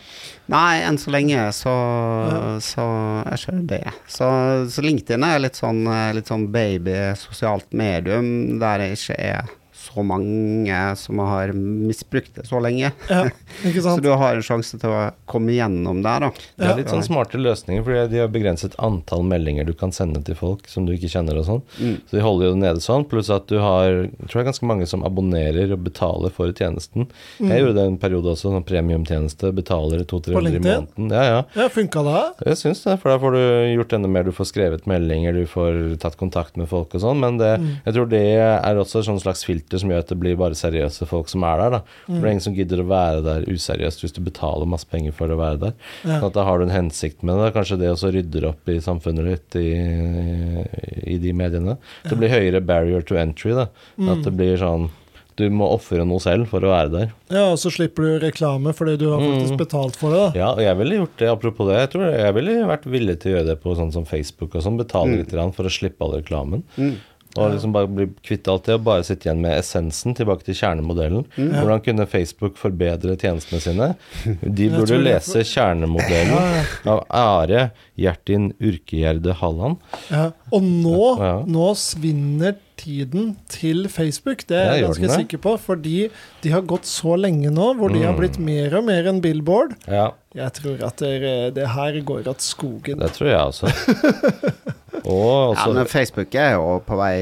Nei, enn så lenge så, Ja. så er ikke det. Så, så LinkedIn er litt sånn, eh, litt sånn baby sosialt medium, der det ikke er så mange som har misbrukt det så lenge. Ja, ikke [LAUGHS] Så du har en sjanse til å komme gjennom der, da. Det Ja. er litt sånn smarte løsninger, fordi de har begrenset antall meldinger du kan sende til folk som du ikke kjenner og sånn. Mm. Så de holder jo det nede sånn, pluss at du har jeg tror det er ganske mange som abonnerer og betaler for tjenesten. Jeg gjorde det en periode også, sånn premiumtjeneste, betaler 200-300 i måneden. Ja, ja. Ja, Funka det? Jeg syns det, for da får du gjort enda mer. Du får skrevet meldinger, du får tatt kontakt med folk og sånn. Men det, Mm. jeg tror det er også et sånn slags filter som gjør at det blir bare seriøse folk som er der. da. For Mm. det er ingen som gidder å være der useriøst hvis du betaler masse penger for å være der. Ja. Sånn at da har du en hensikt med det. Kanskje det også rydder opp i samfunnet ditt i, i de mediene. Det blir høyere barrier to entry. da. Mm. At det blir sånn Du må ofre noe selv for å være der. Ja, og så slipper du reklame fordi du har faktisk Mm. betalt for det. da. Ja, og jeg ville gjort det, apropos det. Jeg tror jeg ville vært villig til å gjøre det på sånn som Facebook og sånn. Betale Mm. litt for å slippe all reklamen. Mm. Og liksom bare bli kvitt alt det og bare sitte igjen med essensen, tilbake til kjernemodellen. Mm. Hvordan kunne Facebook forbedre tjenestene sine? De burde lese for... kjernemodellen Ja, av Are Gjertin Urkegjerde Halland. ja. Og nå, Ja. nå svinner tiden til Facebook, det er Ja, jeg ganske sikker på. Fordi de har gått så lenge nå, hvor de har Mm. blitt mer og mer enn billboard. Ja, Jeg tror at det, det her går at skogen. det tror jeg også. [LAUGHS] Og Ja, men Facebook er jo på vei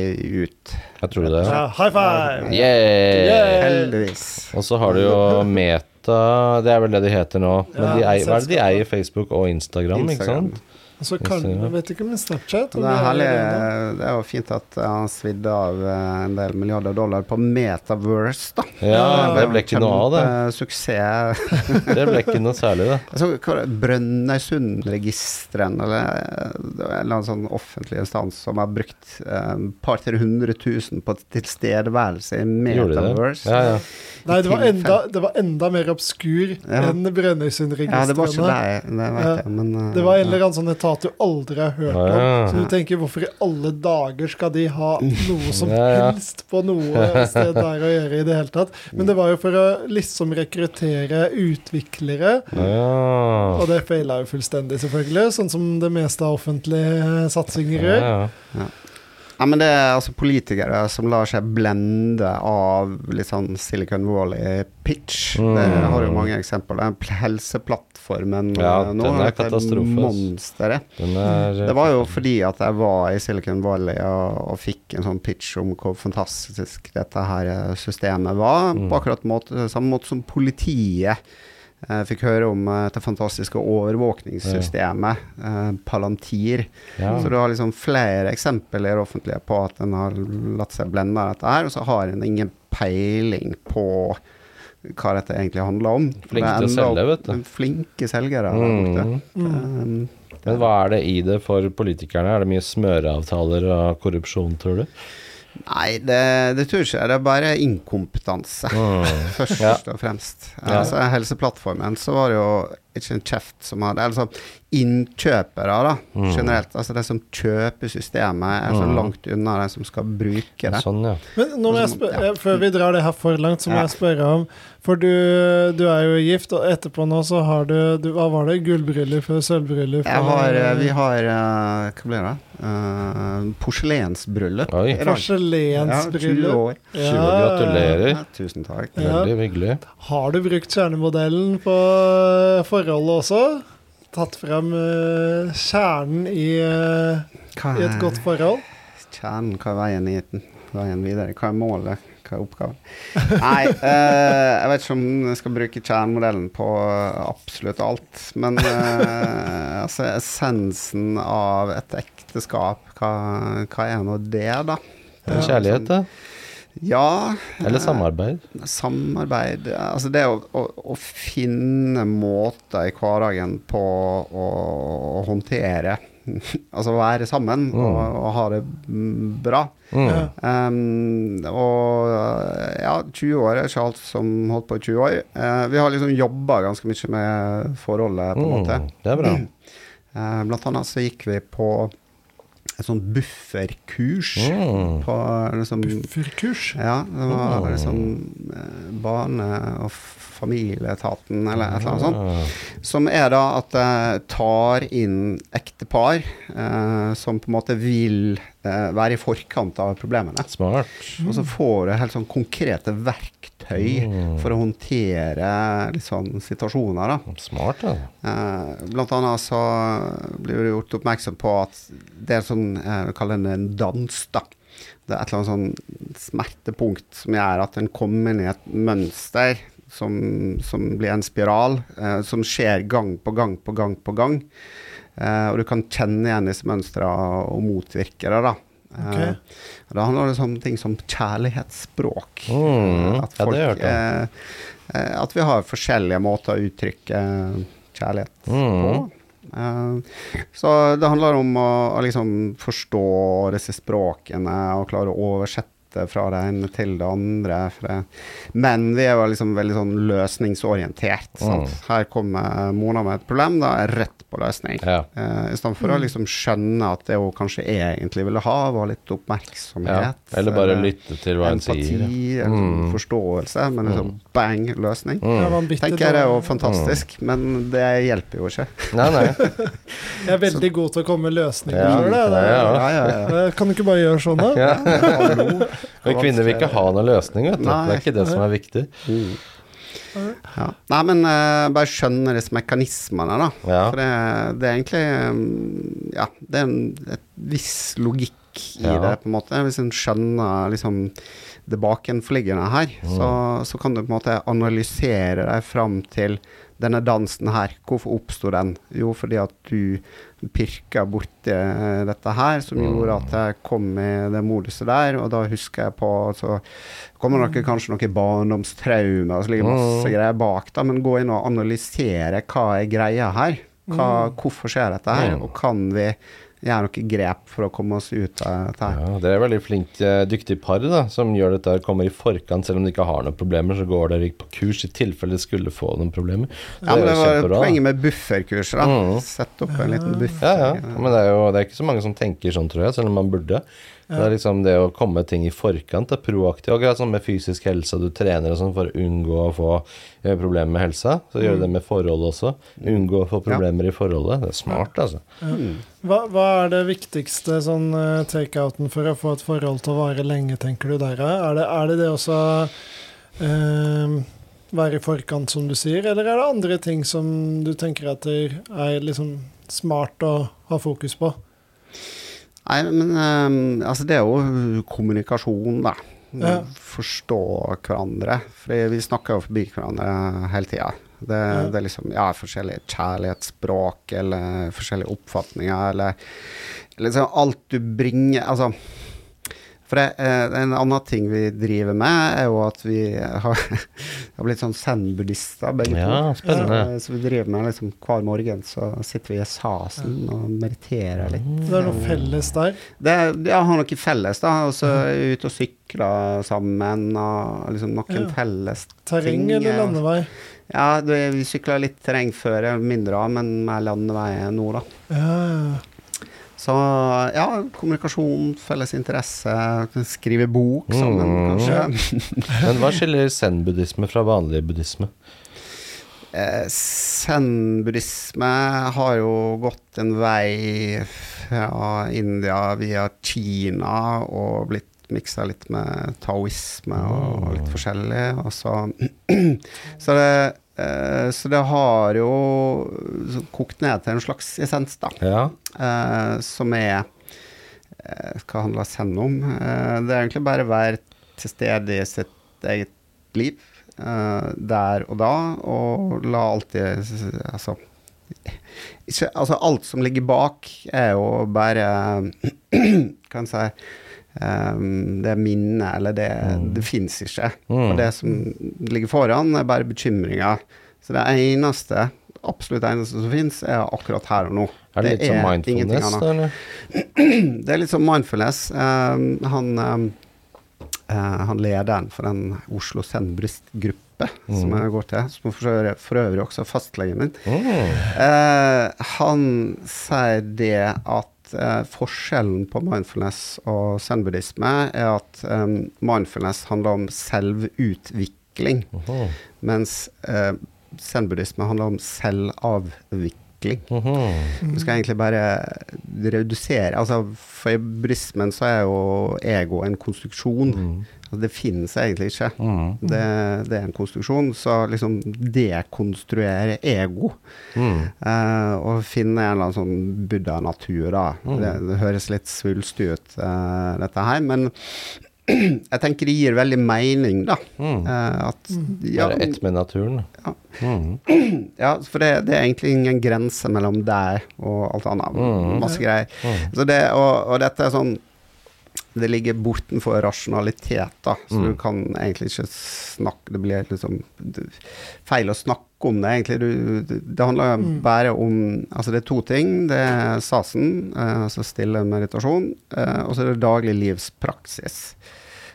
ut, Jeg tror det. Ja, high five! Yeah! Yeah. heldigvis. Og så har du jo Meta, det er vel det de heter nå. Men Ja, de eier, hva er det de eier? Facebook og Instagram, ikke sant? Og så kan, jeg vet ikke med Snapchat. om Det er, herlig, det det er jo fint at han svidde av eh, en del milliarder dollar på Metaverse, da. Ja, det ble ikke noe av det. Suksess. [LAUGHS] Det ble ikke noe særlig, det. Altså, hva? Brønnøysundregisteren, eller eh, det en eller annen sånn offentlig instans som har brukt eh, et par til hundre tusen på tilstedeværelse i Metaverse. det? Metaverse. Ja, ja. Nei, det var, enda, det var enda mer obskur Ja. enn Ja, det var ikke deg, det, det vet jeg, men eh, Det var en eller annen sånn etat du aldri har hørt om. Ja. Så du tenker, hvorfor i alle dager skal de ha noe som [LAUGHS] Ja, ja. helst på noe sted der å gjøre i det hele tatt? Men det var jo for å liksom rekruttere utviklere. Ja. Og det feila jo fullstendig, selvfølgelig. Sånn som det meste av offentlige satsinger gjør. ja. Ja, men det er altså politikere som lar seg blende av litt sånn Silicon Valley-pitch. Mm. Det har jo mange eksempler. Den pl- Ja, eh, nå den er katastrofe. Er Det var jo fordi at jeg var i Silicon Valley og, og fikk en sånn pitch om hvor fantastisk dette her eh, systemet var. Mm. På akkurat måte, samme måte som politiet eh, fikk høre om eh, dette fantastiske overvåkningssystemet, eh, Palantir. ja. Så du har liksom flere eksempler i det offentlige på at en har latt seg blende av dette her, og så har en ingen peiling på hva dette egentlig handler om. Flinke til å selge, vet du. Flinke selgere der borte. Mm. Mm. Um, Men hva er det i det for politikerne? Er det mye smøreavtaler og korrupsjon, tror du? Nei, det, det tror jeg ikke. Det er bare inkompetanse, Mm. [LAUGHS] først Ja. og fremst. Ja. Altså, Helseplattformen så var det jo ikke en kjeft som har det. Eller Altså innkjøpere, da, Mm. generelt. Altså de som kjøper systemet, er så Mm. langt unna de som skal bruke det. Sånn, ja. Men nå må jeg Altså, spør ja. eh, før vi drar det her for langt, så må Ja. jeg spørre om For du, du er jo gift, og etterpå nå så har du, du Hva var det? Gullbryllup eller sølvbryllup? Jeg har, eh, vi har eh, Hva blir det? Uh, porselensbryllup. Porselensbryllup. Ja, 20 Porselensbryllup. år. Tjue, gratulerer. Ja, tusen takk. Ja. Veldig hyggelig. Har du brukt kjernemodellen på eh, forholdet også? Tatt frem uh, kjernen i, uh, Hva i et godt forhold? Kjernen, hva er veien, i, veien videre? Hva er målet? Hva er oppgaven? Nei, uh, jeg vet ikke om jeg skal bruke kjernemodellen på eh, absolutt alt. Men eh, [LAUGHS] altså, essensen av et ekteskap, hva, hva er nå det, da? En Kjærlighet, da? Ja Eller eh, samarbeid? Samarbeid Altså det å, å, å finne måter i hverdagen på å, å håndtere [LAUGHS] Altså være sammen og, og ha det mm, bra. Mm. Um, og uh, ja, 20 år er ikke alt som holdt på i 20 år. Uh, vi har liksom jobba ganske mye med forholdet, på en måte. Mm, det er bra. Uh, [CLEARS THROAT] blant annet så gikk vi på et sånt bufferkurs Mm. på liksom Bufferkurs. Ja, det var Mm. liksom eh, Barne- og familieetaten, eller et eller annet sånt. Ah. Som er da at det tar inn ektepar eh, som på en måte vil eh, være i forkant av problemene. Smart. Og så får du helt sånn konkrete verktøy Mm. for å håndtere sånn situasjoner, da. Smart, da. Eh, blant annet så blir det gjort oppmerksom på at det er sånn eh, kaller det en dans, da. Det er et eller annet sånn smertepunkt som gjør at en kommer inn i et mønster som, som blir en spiral, eh, som skjer gang på gang på gang på gang. Eh, og du kan kjenne igjen disse mønstrene og motvirke det, da. Ok. Uh, da handler det om ting som kjærlighetsspråk. Mm, Eh, ja, det uh, At vi har forskjellige måter å uttrykke kjærlighet Mm. på. Uh, så det handler om å, å liksom forstå disse språkene og klare å oversette fra det ene til det andre. Det. Men vi er jo liksom veldig sånn løsningsorientert. Sant? Mm. Her kommer Mona med et problem, da er rett på løsning. Ja. Uh, I stedet for å liksom skjønne at det hun kanskje egentlig ville ha, var litt ja. oppmerksomhet. Eller bare lytte til hva hun empati, sier. eller sånn Mm. forståelse, men liksom bang, løsning. Mm. Tenker jeg det er jo fantastisk, men det hjelper jo ikke. Nei, nei. [LAUGHS] Jeg er veldig god til å komme med løsninger Ja, sjøl, jeg. ja, ja. Ja, ja, ja. Eh, Kan du ikke bare gjøre sånn, da? Men kvinner vil ikke ha noen løsning, vet du. Nei. Det er ikke det som er viktig. Mm. Ja. Nei, men uh, bare skjønne disse mekanismene, da. Ja. For det, det er egentlig mm, Ja, det er en et viss logikk i Ja. det, på en måte. Hvis en skjønner liksom det bakenforliggende her, Mm. så, så kan du på en måte analysere deg fram til denne dansen her. Hvorfor oppsto den? Jo, fordi at du pirka borti eh, dette her, som Mm. gjorde at jeg kom i det moduset der. Og da husker jeg på Så kommer det kanskje noen barndomstraumer, og så ligger masse Mm. greier bak, da, men gå inn og analysere hva er greia her. Hva, hvorfor skjer dette her, Mm. og kan vi gjøre nok grep for å komme oss ut av dette her? Ja, dere er veldig flinke, eh, dyktige par da, som gjør dette og kommer i forkant selv om de ikke har noen problemer. Så går dere på kurs i tilfelle de skulle få noen problemer. Ja, men er det var kjempebra, poenget med bufferkurs. da. Mm. Sett opp en liten buffer. Ja, ja. Men det er jo det er ikke så mange som tenker sånn, tror jeg, selv om man burde. Det er liksom det å komme ting i forkant, det er proaktivt. Akkurat sånn med fysisk helse, du trener og sånn for å unngå å få eh, problemer med helsa. Så gjør du det med forhold også. Unngå å få problemer i forholdet. Det er smart, altså. Mm. Hva, hva er det viktigste sånn eh, takeouten for å få et forhold til å vare lenge, tenker du der? Er det er det, det også eh, være i forkant, som du sier, eller er det andre ting som du tenker at er liksom smart å ha fokus på? Nei, men ehm, altså det er jo kommunikasjon, da. Ja. Forstå hverandre. For vi snakker jo forbi hverandre hele tida. Det, Ja. det er liksom ja, forskjellige kjærlighetsspråk eller forskjellige oppfatninger eller liksom alt du bringer Altså for det, eh, en annen ting vi driver med, er jo at vi har, [LAUGHS] har blitt sånn zen-buddhister, begge Ja, to. spennende. Så, så vi driver med liksom hver morgen så sitter vi i sasen og mediterer litt. Det er noe felles der. Det, ja, har noe felles, da. Og så er vi ute og sykler sammen, og liksom noen Ja. felles Terreng ting, eller landevei? Ja, vi sykla litt terreng før, mindre av, men mer landevei nå, da. Ja, ja. Så ja, kommunikasjon, felles interesse, skrive bok sammen, Mm. kanskje. Men hva skiller zen-buddhisme fra vanlig buddhisme? Eh, Zen-buddhisme har jo gått en vei fra India via Kina og blitt miksa litt med taoisme og litt forskjellig. Og så, [CLEARS THROAT] så, det, eh, så det har jo kokt ned til en slags essens, da. Ja. eh, som er eh, Hva handler Zen om? Det er egentlig bare å være til stede i sitt eget liv der og da, og la alltid Altså ikke, altså alt som ligger bak, er jo bare [CLEARS THROAT] kan jeg si Um, det minnet, eller det, det fins ikke. Mm. Og det som ligger foran, er bare bekymringer. Så det eneste, absolutt eneste som fins, er akkurat her og nå. Er det, Det litt som mindfulness, eller? [CLEARS THROAT] Det er litt som mindfulness. Um, han, um, uh, han lederen for den Oslo Zen-buddhist-gruppe som Mm. jeg går til, som for øvrig, for øvrig også er fastlegen min, Mm. eh, han sier det at eh, forskjellen på mindfulness og zen-buddhisme er at eh, mindfulness handler om selvutvikling, Aha. mens eh, zen-buddhisme handler om selvavvikling. Du skal egentlig bare redusere altså For i buddhismen så er jo ego en konstruksjon. Mm. Altså det finnes egentlig ikke. Mm. Det, det er en konstruksjon. Så liksom dekonstruere ego Mm. eh, og finne en eller annen sånn buddha-natur, da. Mm. Det, det høres litt svulstig ut, eh, dette her. Men [CLEARS THROAT] jeg tenker det gir veldig mening, da. Mm. Eh, at ja, Være ett med naturen. Ja. Mm. [CLEARS THROAT] ja, for det, det er egentlig ingen grense mellom deg og alt annet. Mm. Masse greier. Mm. Så det, og, og dette er sånn Det ligger bortenfor rasjonalitet, da. Så Mm. du kan egentlig ikke snakke Det blir liksom feil å snakke om det, egentlig. Du, det, handler Mm. bare om Altså, det er to ting. Det er sasen, eh, altså stille meditasjon, eh, og så er det daglig livspraksis.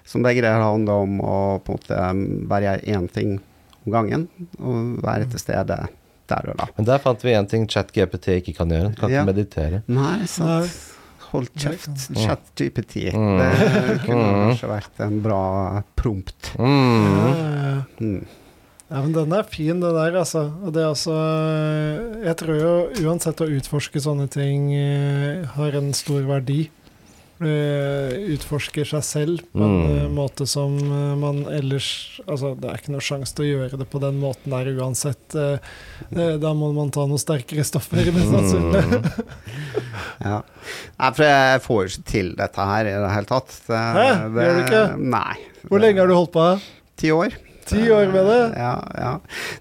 Som begge deler handler om å på en måte bare gjøre én ting om gangen, og være til stede der og da. Men der fant vi én ting ChatGPT ikke kan gjøre. Kan Ja. ikke meditere. Nei. sant. Hold kjeft. kan- ChatGPT. Mm. Det kunne Mm. kanskje vært en bra prompt. Ja, Mm. ja, ja. Mm. Ja, men den er fin, det der, altså. Og det er altså Jeg tror jo uansett å utforske sånne ting eh, har en stor verdi. Eh, utforsker seg selv på en Mm. måte som man ellers Altså, det er ikke noe sjanse til å gjøre det på den måten der uansett. Da må man ta noen sterkere stoffer, [LAUGHS] mest sannsynlig. [LAUGHS] Ja. Nei, for jeg får jo ikke til dette her i det hele tatt. Det, Hæ? Gjør du ikke? Nei. Hvor lenge har du holdt på? Ti år. Ti år med det? Ja, ja.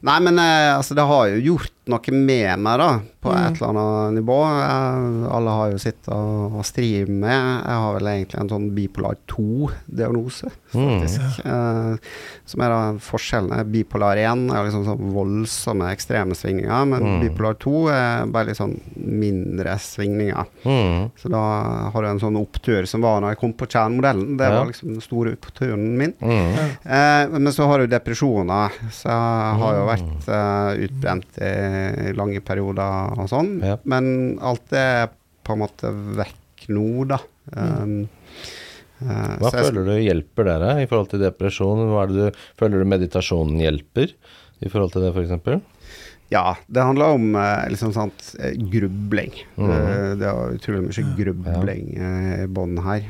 Nei, men eh, altså, det har jo gjort noe med meg, da, på Mm. et eller annet nivå. Jeg, alle har jo sitt å, å stri med. Jeg har vel egentlig en sånn bipolar 2-diagnose, Mm. faktisk. Eh, som er da forskjellen. er Bipolar 1 er liksom sånn voldsomme, ekstreme svingninger, men Mm. bipolar 2 er bare litt sånn mindre svingninger. Mm. Så da har du en sånn opptur som var når jeg kom på kjernmodellen. Det var liksom den store oppturen min. Mm. Eh, men så har du depresjoner, så jeg har jo Mm. vært eh, utbrent i lange perioder og sånn. Ja. Men alt er på en måte vekk nå, da. Um, uh, Hva jeg- føler du hjelper dere i forhold til depresjon? Hva er det du, føler du meditasjonen hjelper i forhold til det, f.eks.? Ja, det handler om liksom sant, eh, grubling. Mhm. Eh, det er utrolig mye grubling ja. i bånn her.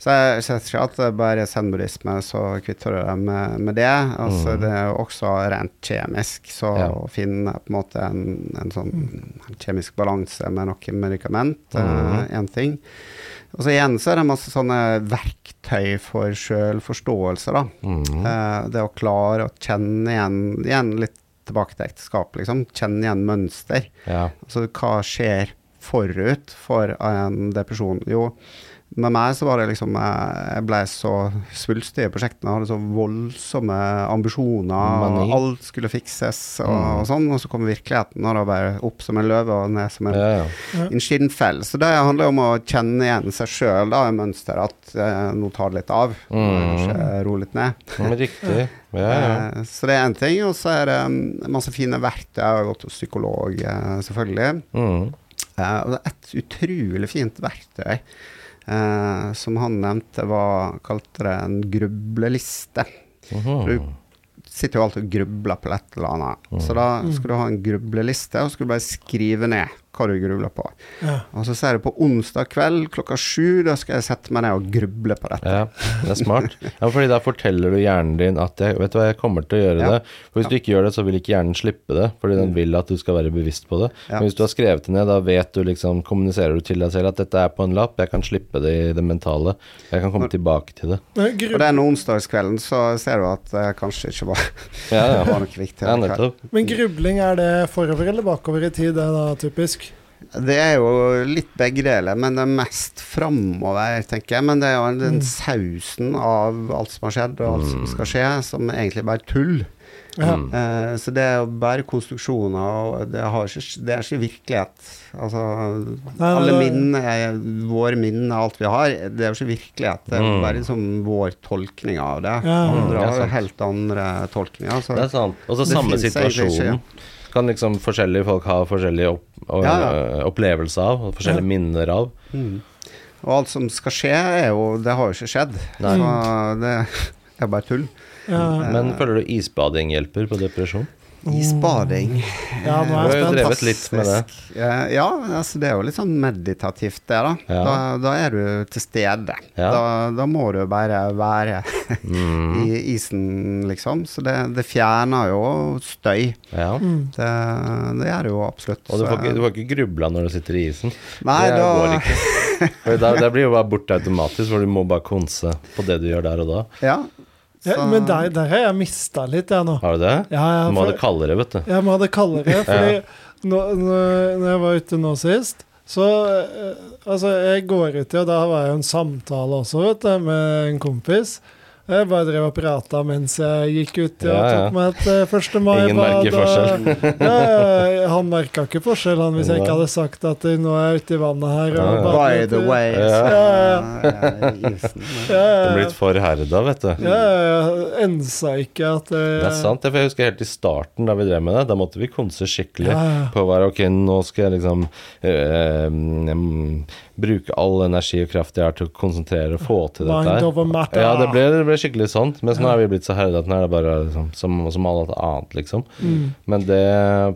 Så jeg ser ikke at det bare er zen-buddhisme, så kvitter du deg med, med det. Altså, mm. Det er jo også rent kjemisk, så Ja. å finne på en måte en, en sånn kjemisk balanse med noe medikament, er én ting. Og så igjen så er det masse sånne verktøy for sjølforståelse, da. Mm. Eh, det å klare å kjenne igjen, igjen litt tilbake til ekteskap, liksom. Kjenne igjen mønster. Ja. Altså hva skjer forut for en depresjon? Jo, med meg så var det liksom eh, Jeg ble så svulstig i prosjektene, jeg hadde så voldsomme ambisjoner, Mani. og alt skulle fikses og, Mm. og sånn, og så kom virkeligheten, og da bare opp som en løve og ned som en ja, ja. en skinnfell. Så det handler om å kjenne igjen seg sjøl, da, i mønster, at eh, nå tar det litt av. Mm. Kanskje roe litt ned. Men riktig. Ja, ja. Eh, Så det er én ting, og så er det mm, masse fine verktøy. Jeg har gått til psykolog, eh, selvfølgelig. Mm. Eh, og det er et utrolig fint verktøy som han nevnte, var kalte det en grubleliste. Mhm. Du sitter jo alltid og grubler på et eller annet. Så da skal du ha en grubleliste, og du bare skrive ned hva du grubler på. Ja. Og så sier du på onsdag kveld klokka sju, da skal jeg sette meg ned og gruble på dette. Ja, det er smart. Ja, fordi da forteller du hjernen din at jeg, vet du hva, jeg kommer til å gjøre Ja. det. For hvis du ikke gjør det, så vil ikke hjernen slippe det, fordi den vil at du skal være bevisst på det. Ja. Men hvis du har skrevet det ned, da vet du liksom, kommuniserer du til deg selv at dette er på en lapp, jeg kan slippe det i det mentale. Jeg kan komme tilbake til det. Og den onsdagskvelden så ser du at det kanskje ikke var, Ja, ja. [LAUGHS] var noe viktig. ja nettopp. men grubling, er det forover eller bakover i tid, det da, typisk? Det er jo litt begge deler, men det er mest framover, tenker jeg. Men det er jo den Mm. sausen av alt som har skjedd, og alt som skal skje, som egentlig bare er tull. Ja. Mm. Eh, så det er jo bare konstruksjoner, og det, har ikke, det er ikke virkelighet. Altså, Nei, alle minnene, vår våre minner, alt vi har, det er jo ikke virkelighet. Det er Mm. bare liksom vår tolkning av det. Ja. Andre Mm, det er har helt andre tolkninger. Så. Det er sant. Og så samme finnes Ikke. situasjonen. Kan liksom forskjellige folk ha forskjellige opp, og, Ja, ja. øh, opplevelser av, og forskjellige Ja. minner av. Mm. Og alt som skal skje, er jo Det har jo ikke skjedd. Nei. Så det [LAUGHS] er bare tull. Ja. Men føler du isbading hjelper på depresjon? Isbading. Ja, nå Du er har jeg jo drevet litt med det. Ja, altså det er jo litt sånn meditativt, det, da. Ja. Da, da er du til stede. Ja. Da, da må du bare være Mm. [LAUGHS] i isen, liksom. Så det, det fjerner jo støy. Ja. Mm. Det, det gjør det jo absolutt. Og du får ikke, du får ikke grubla når du sitter i isen. Nei, det da går ikke. [LAUGHS] For det blir jo bare borte automatisk, for du må bare konse på det du gjør der og da. Ja. Ja, men der, der har jeg mista litt, jeg nå. Har du det? Ja, ja, Du må ha det kaldere, vet du. Jeg må ha det kaldere, [LAUGHS] fordi ja. når, når jeg var ute nå sist så eh, Altså, jeg går uti, og da var jeg jo en samtale også, vet du, med en kompis. Jeg bare drev og prata mens jeg gikk ut og Ja, ja. tok meg et eh, 1. mai-bad. Ingen merker forskjell. [LAUGHS] ja, han merka ikke forskjell, han, hvis jeg ikke hadde sagt at eh, nå er jeg ute i vannet her. Og ja. bader By the way. Ja. Ja, ja, isen. Ja, Du er ja, blitt forherda, vet du. ja, ja, ensa ikke at eh, Det er sant. jeg husker helt i starten da vi drev med det, da måtte vi konse skikkelig Ja, ja. på å være ok, nå skal jeg liksom øh, bruke all energi og kraft jeg har til å konsentrere og få til dette her. Ja, det ble, det ble skikkelig sånn. Mens nå er vi blitt så herda at nå er det bare liksom, som, som alt annet, liksom. Mm. Men det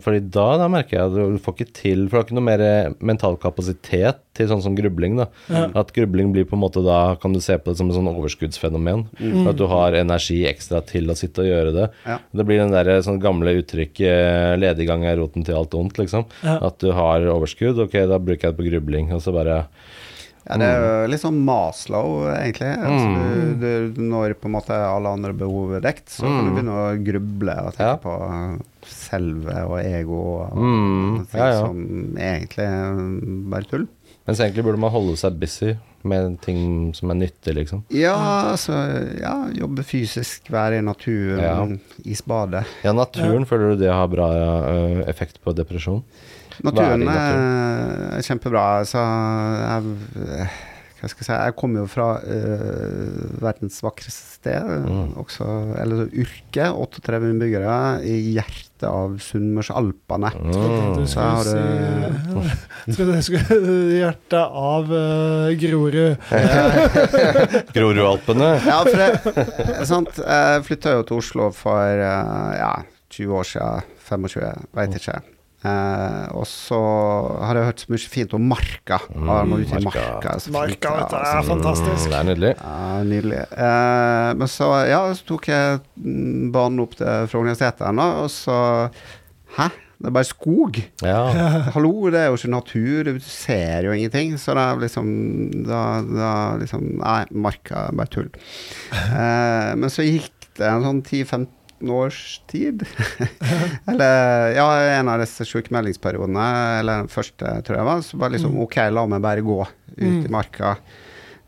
Fordi da, da merker jeg at du får ikke til For du har ikke noe mer mental kapasitet til sånn som grubling, da. Ja. At grubling blir på en måte da Kan du se på det som et sånn overskuddsfenomen. At du har energi ekstra til å sitte og gjøre det. Ja. Det blir den der sånn gamle uttrykket 'lediggang er roten til alt ondt', liksom. Ja. At du har overskudd. Ok, da bruker jeg det på grubling. Og så bare Ja, det er jo litt sånn Maslow, egentlig. Altså, Mm. du, du, når på en måte alle andre behov er dekt, så kan du Mm. begynne å gruble og tenke Ja. på selve og ego og Mm, ting ja, ja. som egentlig bare tull. Mens egentlig burde man holde seg busy med ting som er nyttig, liksom. Ja, altså Ja, jobbe fysisk, være i naturen, Ja. isbade. Ja, naturen, føler du det har bra effekt på depresjon? Naturen er, er kjempebra. Så jeg, hva skal jeg si Jeg kommer jo fra uh, verdens vakreste sted, Mm. også, eller så Yrke. 38 innbyggere i hjertet av Sunnmørsalpene. Mm. Du Så har [LAUGHS] skulle du- si du hjertet av uh, Grorud. [LAUGHS] Grorualpene. Ja, for det sant? Jeg flytta jo til Oslo for uh, ja, 20 år siden. 25, veit ikke. Eh, og så har jeg hørt så mye fint om Marka. Mm, Ah, Marka. Marka. er, Marka, fint, ja, det er fantastisk. Mm, det er nydelig. Ja, nydelig. Eh, men så, ja, så tok jeg mm, banen opp til Frognerseteren, og så Hæ? Det er bare skog? Ja. [LAUGHS] Hallo, det er jo ikke natur, du ser jo ingenting. Så da liksom Da, da liksom Nei, marka er bare tull. Eh, men så gikk det en sånn 10-15 års tid. [LAUGHS] eller ja, en av disse sjukmeldingsperiodene, eller den første, tror jeg var, så bare liksom OK, la meg bare gå ut Mm. i marka.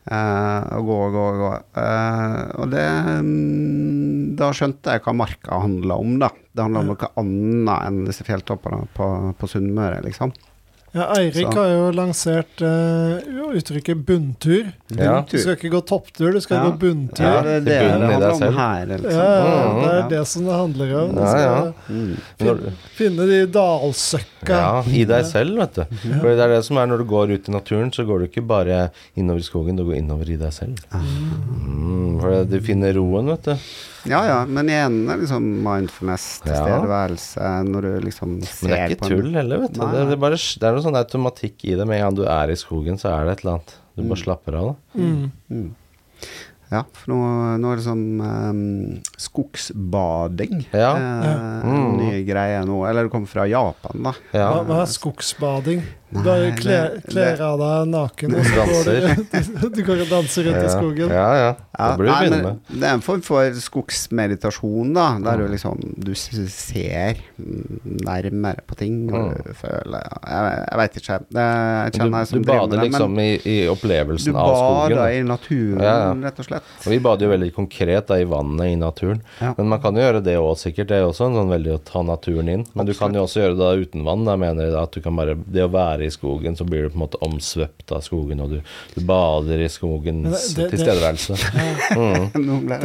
Uh, og gå og gå og gå. Uh, og det mm, Da skjønte jeg hva marka handla om, da. Det handla om noe annet enn disse fjelltoppene på, på Sunnmøre, liksom. Ja, Eirik Så. har jo lansert uh, uttrykket bunntur. Ja. Du skal ikke gå topptur, du skal Ja. gå bunntur. Ja, Ja, det er det handler om her, liksom. det er Ja. det som det handler om. Du skal ja. Mm. Finne de dalsøkka. ja, i deg selv, vet du. For det er det som er når du går ut i naturen, så går du ikke bare innover i skogen, du går innover i deg selv. Mm, for du finner roen, vet du. Ja ja, men igjen liksom mindfulness, Ja. tilstedeværelse, når du liksom ser Men det er ikke på en- tull heller, vet du. Det, det, er bare, det er noe sånn automatikk i det. Med en gang du er i skogen, så er det et eller annet. Du bare Mm. slapper av. Da. Mm. Mm. Ja, for nå, nå er det sånn um, skogsbading. Ja. Eh, Mm. En ny greie nå. Eller det kommer fra Japan, da. Ja. Hva, hva er skogsbading? Nei, Bare kler, kler av deg naken, og så går Danser. du, [LAUGHS] du går og danser rundt i skogen. Ja, ja. Det blir du begynne med. Det er en form for skogsmeditasjon, da. Der du liksom Du ser nærmere på ting, og Mm. du føler Jeg, jeg veit ikke. Jeg Du, kjenner jeg du som driver bader det, liksom i, i opplevelsen av skogen. Du bader i naturen, Ja, ja. rett og slett. Og vi bader jo veldig konkret da, i vannet i naturen. Ja. Men man kan jo gjøre det òg, sikkert. Det er jo også en sånn veldig å ta naturen inn. Men du kan jo også gjøre det da uten vann. Da mener jeg da at du kan bare Det å være i skogen, så blir du på en måte omsvøpt av skogen, og du, du bader i skogens det- det- det- tilstedeværelse. [LAUGHS] Mm. Det.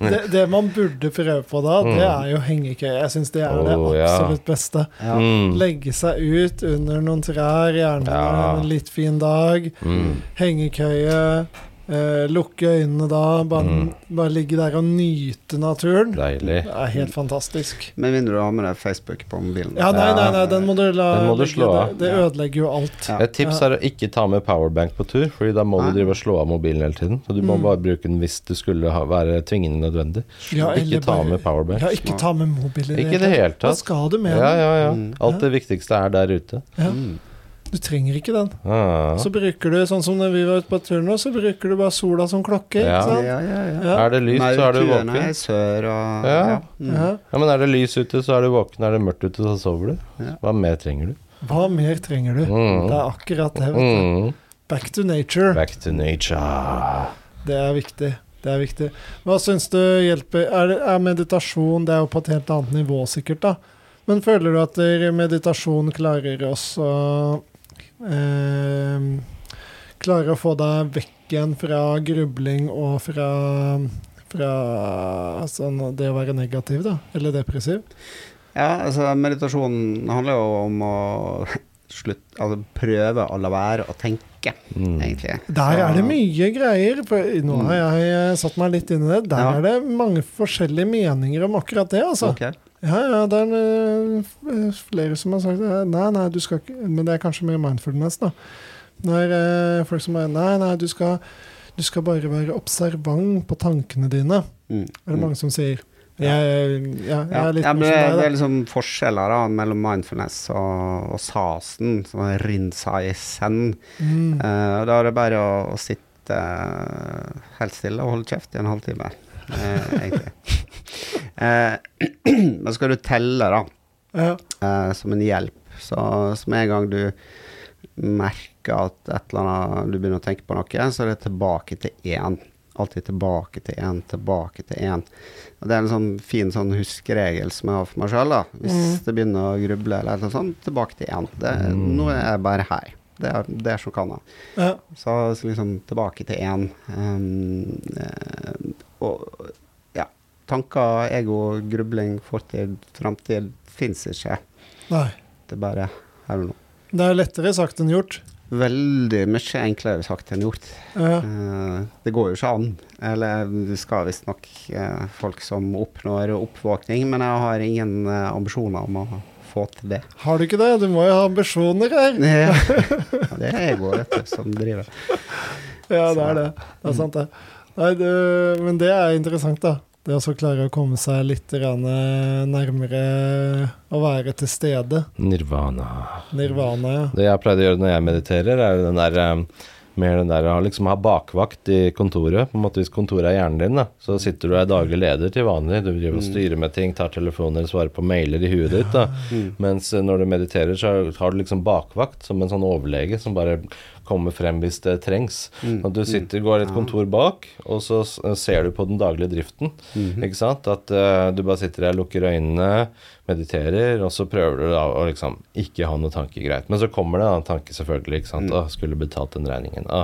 [LAUGHS] Det, det man burde prøve på da, det er jo hengekøye. Jeg syns det er det Mm. Ja. absolutt beste. Ja. Mm. Legge seg ut under noen trær, gjerne Ja. en litt fin dag. Mm. Hengekøye. Eh, lukke øynene da. Bare, Mm. bare ligge der og nyte naturen. Deilig. Det er helt fantastisk. Men mindre du har med deg Facebook på mobilen. Ja, nei, nei, nei, den må du la Den må du slå av. Det, det Ja. ødelegger jo alt. Ja. Et tips er å ikke ta med powerbank på tur, Fordi da må Nei. du drive og slå av mobilen hele tiden. Så du må Mm. bare bruke den hvis det skulle ha, være tvingende nødvendig. Ja, Ikke ta bare- med powerbank. Ja, ikke ta med mobilen. Ikke i det hele Hva tatt. skal du med den? ja, ja. ja. Alt det viktigste er der ute. Ja. Mm. Du trenger ikke den. Ah. Så bruker du, sånn som når vi var ute på tur nå, så bruker du bare sola som klokke. Ja. Ikke sant? Ja, ja, ja. Ja. Er det lys, så er du våken. er sør og Ja. Mm. Ja. Ja, men er det lys ute, så er du våken. Er det mørkt ute, så sover du. Ja. Hva mer trenger du? Hva mer trenger du? Mm. Det er akkurat det. Vet du. Mm. Back to nature. Back to nature. Det er viktig. Det er viktig. Hva syns du hjelper? Er, er meditasjon Det er jo på et helt annet nivå, sikkert, da. Men føler du at meditasjon klarer oss å eh, Klarer å få deg vekk igjen fra grubling og fra fra altså, det å være negativ, da? Eller depressiv? Ja, altså meditasjon handler jo om å slutt, Altså prøve å la være å tenke, Mm. egentlig. Der er det mye greier. For nå har jeg eh, satt meg litt inn i det. Der Ja. er det mange forskjellige meninger om akkurat det, altså. Ok. Ja, ja, det er eh, flere som har sagt. Nei, nei, du skal ikke Men det er kanskje mer mindfulness, da. Når eh, folk som bare Nei, nei, du skal, du skal bare være observant på tankene dine. Mm. Er det mange som sier. Jeg, ja, jeg er litt ja, men det, det er liksom forskjeller da, mellom mindfulness og, og sasen, sånn rinsai sen. Mm. Uh, da er det bare å, å sitte eh, helt stille og holde kjeft i en halvtime, eh, egentlig. Eh, [CLEARS THROAT] men skal du telle, da, Ja. eh, som en hjelp, så, så med en gang du merker at et eller annet, du begynner å tenke på noe, så er det tilbake til én. Alltid tilbake til én, tilbake til én. Og Det er en sånn fin sånn huskeregel som jeg har for meg sjøl. Hvis Mm. det begynner å gruble, eller noe sånt, tilbake til én. Det, Mm. Nå er jeg bare her. Det er, det er så kan jeg. Ja. Så, så liksom tilbake til én. Um, og ja. Tanker, ego, grubling, fortid, framtid fins ikke. Nei. Det er bare her og nå. Det er lettere sagt enn gjort. Veldig mye enklere sagt enn gjort. Ja. Eh, det går jo ikke an. Eller det skal visstnok uh, folk som oppnår oppvåkning, men jeg har ingen eh, ambisjoner om å få til det. Har du ikke det? Du må jo ha ambisjoner her. Ja, [LAUGHS] det er ego, vet du, som driver. Ja, det er det. Det er sant, det. Nei, det men det er interessant, da. Det å så klare å komme seg litt eh, nærmere å være til stede. Nirvana. Nirvana, ja. Det jeg pleide å gjøre når jeg mediterer, er jo den der eh, mer den der å liksom ha bakvakt i kontoret. På en måte Hvis kontoret er hjernen din, da, så sitter du og er daglig leder til vanlig. Du driver og styrer med ting, tar telefoner, svarer på mailer i huet ditt. da. Mm. Mens eh, når du mediterer, så har du liksom bakvakt som en sånn overlege som bare kommer frem hvis det trengs. Mm. At du sitter, går et kontor bak, og så ser du på den daglige driften. Mhm. Ikke sant? At uh, du bare sitter der, lukker øynene, mediterer, og så prøver du da å liksom ikke ha noe tanke greit. Men så kommer det en tanke, selvfølgelig. ikke sant? Mm. Å, skulle betalt den regningen. Å,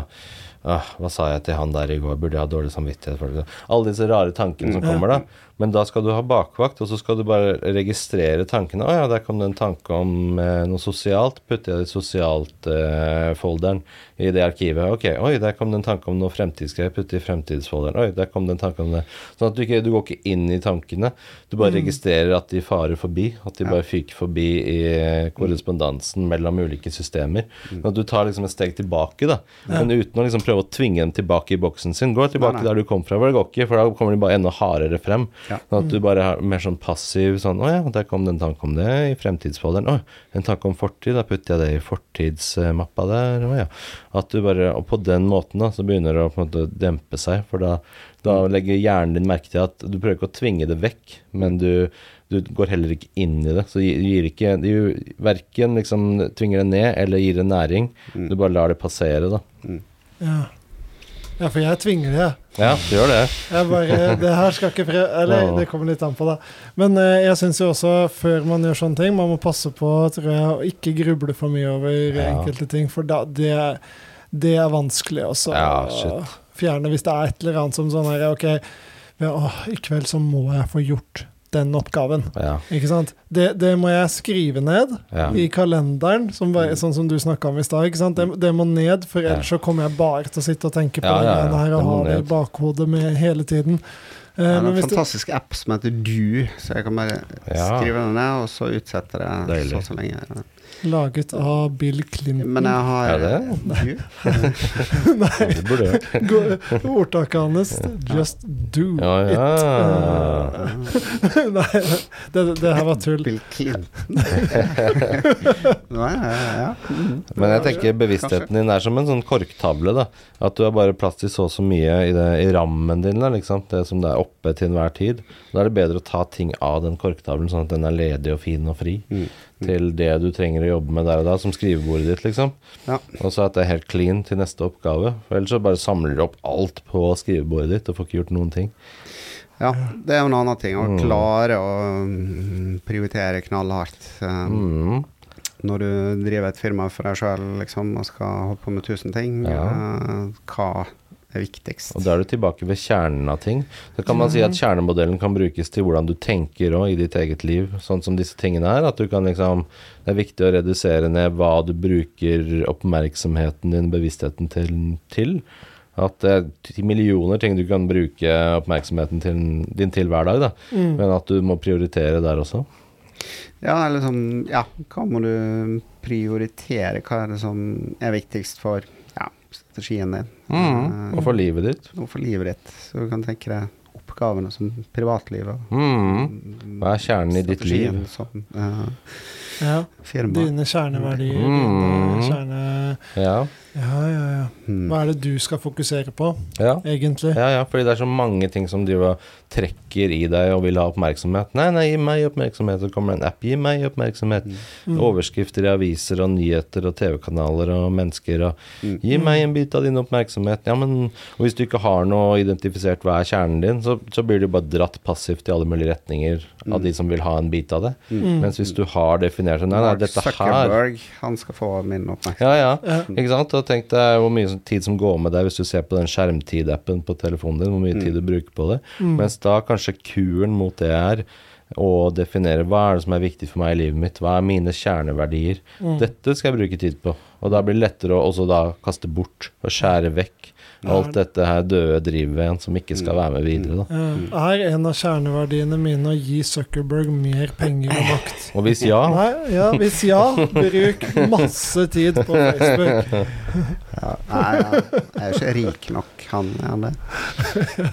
å, hva sa jeg til han der i går? Burde jeg ha dårlig samvittighet for det? Alle disse rare tankene som Mm. kommer da. Men da skal du ha bakvakt, og så skal du bare registrere tankene. Å ja, der kom det en tanke om eh, noe sosialt. Putter jeg det i sosialt-folderen i det arkivet. Ok, oi, der kom det en tanke om noe fremtidsgreier. Putter i fremtidsfolderen. Oi, der kom det en tanke om det. Sånn at du ikke du går ikke inn i tankene. Du bare registrerer at de farer forbi. At de Ja. bare fyker forbi i eh, korrespondansen mellom ulike systemer. Sånn at du tar liksom et steg tilbake, da. Men uten å liksom prøve å tvinge dem tilbake i boksen sin. Gå tilbake Nei, nei. der du kom fra, for det går ikke, for da kommer de bare enda hardere frem. Ja. Sånn at du bare er mer sånn passiv sånn Å ja, der kom det en tanke om det i fremtidsfolderen. Å, en tanke om fortid. Da putter jeg det i fortidsmappa der. Å ja. At du bare Og på den måten da, så begynner det å på en måte dempe seg. For da, da legger hjernen din merke til at du prøver ikke å tvinge det vekk, men du, du går heller ikke inn i det. Så du gir ikke Du verken liksom tvinger det ned eller gir det næring. Mm. Du bare lar det passere, da. Ja. Ja, for jeg tvinger det. Ja, du gjør det. Jeg bare, det her skal ikke prøve Eller det kommer litt an på, da. Men eh, jeg syns jo også, før man gjør sånne ting, man må passe på tror jeg, å ikke gruble for mye over Ja. enkelte ting. For da, det, det er vanskelig også Ja, å shit. fjerne hvis det er et eller annet som sånn her OK, ja, å, i kveld så må jeg få gjort den oppgaven. Ja. Ikke sant? Det, det må jeg skrive ned ja. i kalenderen, som, sånn som du snakka om i stad. ikke sant? Det, det må ned, for ellers så kommer jeg bare til å sitte og tenke på Ja, ja, ja. greiene her og ha det i bakhodet med hele tiden. det er har en fantastisk app som heter Du, så jeg kan bare Ja. skrive den ned, og så utsette det Deilig. så og så lenge. Laget av Bill Clinton Men jeg har Er det? Nei. [LAUGHS] Nei. det burde jeg. [LAUGHS] Ordtaket hans Just do Ja, ja. it. [LAUGHS] Nei, det, det her var tull. Bill Clinton. Nei, ja, ja. Mm. Men jeg tenker bevisstheten din er som en sånn korktavle. da At du har bare plass til så og så mye i, det, i rammen din. da liksom Det som det er oppe til enhver tid. Da er det bedre å ta ting av den korktavlen, sånn at den er ledig og fin og fri. Mm. Til det du trenger å jobbe med der og da, som skrivebordet ditt, liksom. Ja. Og så at det er helt clean til neste oppgave. For ellers så bare samler du opp alt på skrivebordet ditt og får ikke gjort noen ting. ja, det er jo en annen ting. Å Mm. klare å mm, prioritere knallhardt. Um, Mm. Når du driver et firma for deg sjøl liksom, og skal holde på med tusen ting, Ja. uh, hva er viktigst? Og da er du tilbake ved kjernen av ting. Så kan man si at kjernemodellen kan brukes til hvordan du tenker òg i ditt eget liv, sånn som disse tingene her. At du kan liksom Det er viktig å redusere ned hva du bruker oppmerksomheten din, bevisstheten til. til. At det er millioner ting du kan bruke oppmerksomheten til, din til hver dag, da. Mm. Men at du må prioritere der også. Ja, eller sånn Ja, hva må du prioritere? Hva er det som er viktigst for ja, strategien din? Og for livet ditt. og for livet ditt. Så du kan tenke deg oppgavene som privatlivet. Mm. Hva er kjernen i ditt liv? Som uh, Ja, firma. dine kjerneverdier, Mm. dine kjerne... Ja. Ja, ja, ja. Mm. Hva er det du skal fokusere på, ja. egentlig? Ja, ja, fordi det er så mange ting som driver og trekker i deg og vil ha oppmerksomhet. Nei, nei, gi meg oppmerksomhet. Så kommer det en app. Gi meg oppmerksomhet. Mm. Overskrifter i aviser og nyheter og TV-kanaler og mennesker og Mm. Gi meg en bit av din oppmerksomhet. Ja, men og hvis du ikke har noe identifisert hva er kjernen din, så, så blir du bare dratt passivt i alle mulige retninger av de som vil ha en bit av det. Mm. Mens hvis du har definert Nei, nei, Dette her Zuckerberg, han skal få min oppmerksomhet. ja, ja. Ja. Ikke sant? Og tenk deg hvor mye tid som går med deg hvis du ser på den skjermtid-appen på telefonen din, hvor mye tid du bruker på det. Mm. Mens da kanskje kuren mot det er å definere hva er det som er viktig for meg i livet mitt, hva er mine kjerneverdier. Mm. Dette skal jeg bruke tid på. Og da blir det lettere å også da kaste bort og skjære vekk alt dette her døde drivet igjen som ikke skal være med videre. da. Ja, er en av kjerneverdiene mine å gi Zuckerberg mer penger og makt? Og hvis ja Nei, ja, hvis ja, bruk masse tid på Facebook. [LAUGHS] Ja, nei, ja. jeg er ikke rik nok, han er det.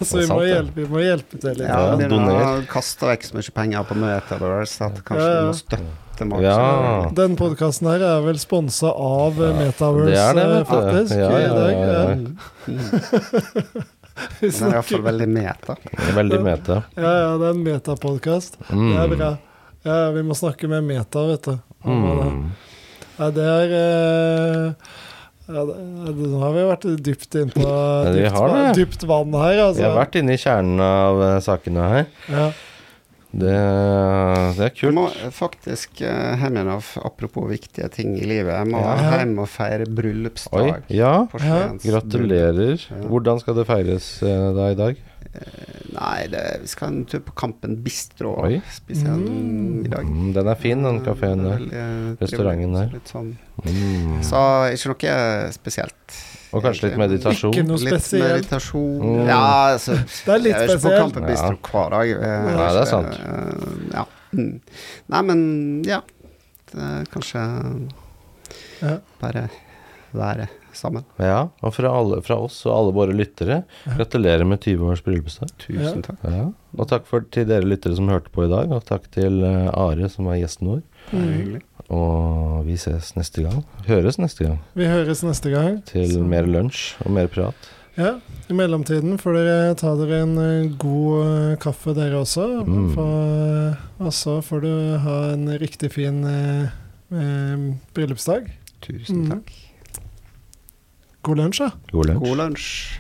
Så vi må hjelpe, vi må hjelpe til litt. Ja, begynner å kaste vekk så mye penger på møter, så kanskje Ja, ja. du må støtte Ja. Den podkasten her er vel sponsa av ja, Metaverse, det er det, eh, faktisk, Ja, ja, ja, ja. [LAUGHS] Den er iallfall fall veldig meta. Veldig meta. Ja, ja, det er en metapodkast. Mm. Det er bra. Ja, vi må snakke med Meta, vet du. Mm. Ja, det er eh, ja, det, Nå har vi vært dypt inn på dypt, dypt vann her, altså. Vi har vært inne i kjernen av eh, sakene her. ja. Det, det er Jeg må faktisk hjem igjen apropos viktige ting i livet. Jeg må Ja. hjem og feire Oi, bryllupsdag. ja. Gratulerer. Ja. Hvordan skal det feires eh, da i dag? bryllup. Nei, det, vi skal en tur på Kampen Bistro og spise en Mm. middag. Mm, den er fin, den kafeen der. Eh, Restauranten der. Sånn. Mm. Så ikke noe spesielt. Og kanskje litt meditasjon. Ikke noe spesielt. Litt meditasjon Mm. Ja, altså Det er litt Jeg er ikke på spesielt. Kampen Bistro hver dag. eh, Nei, det er sant. eh, Ja. Mm. Nei, men ja. Det er kanskje Ja. bare være sammen. Ja, og fra, alle, fra oss og alle våre lyttere, gratulerer med 20 års bryllupsdag. Tusen takk. Ja. Og takk for, til dere lyttere som hørte på i dag, og takk til eh, Are som var gjesten vår. Det er Mm. Og vi ses neste gang. Høres neste gang. Vi høres neste gang. Til Så- mer lunsj og mer prat. Ja, I mellomtiden får dere ta dere en eh, god eh, kaffe, dere også. Mm. Og så får du ha en riktig fin eh, eh, bryllupsdag. Tusen Mm. takk. God lunsj, da. God lunsj. God lunsj.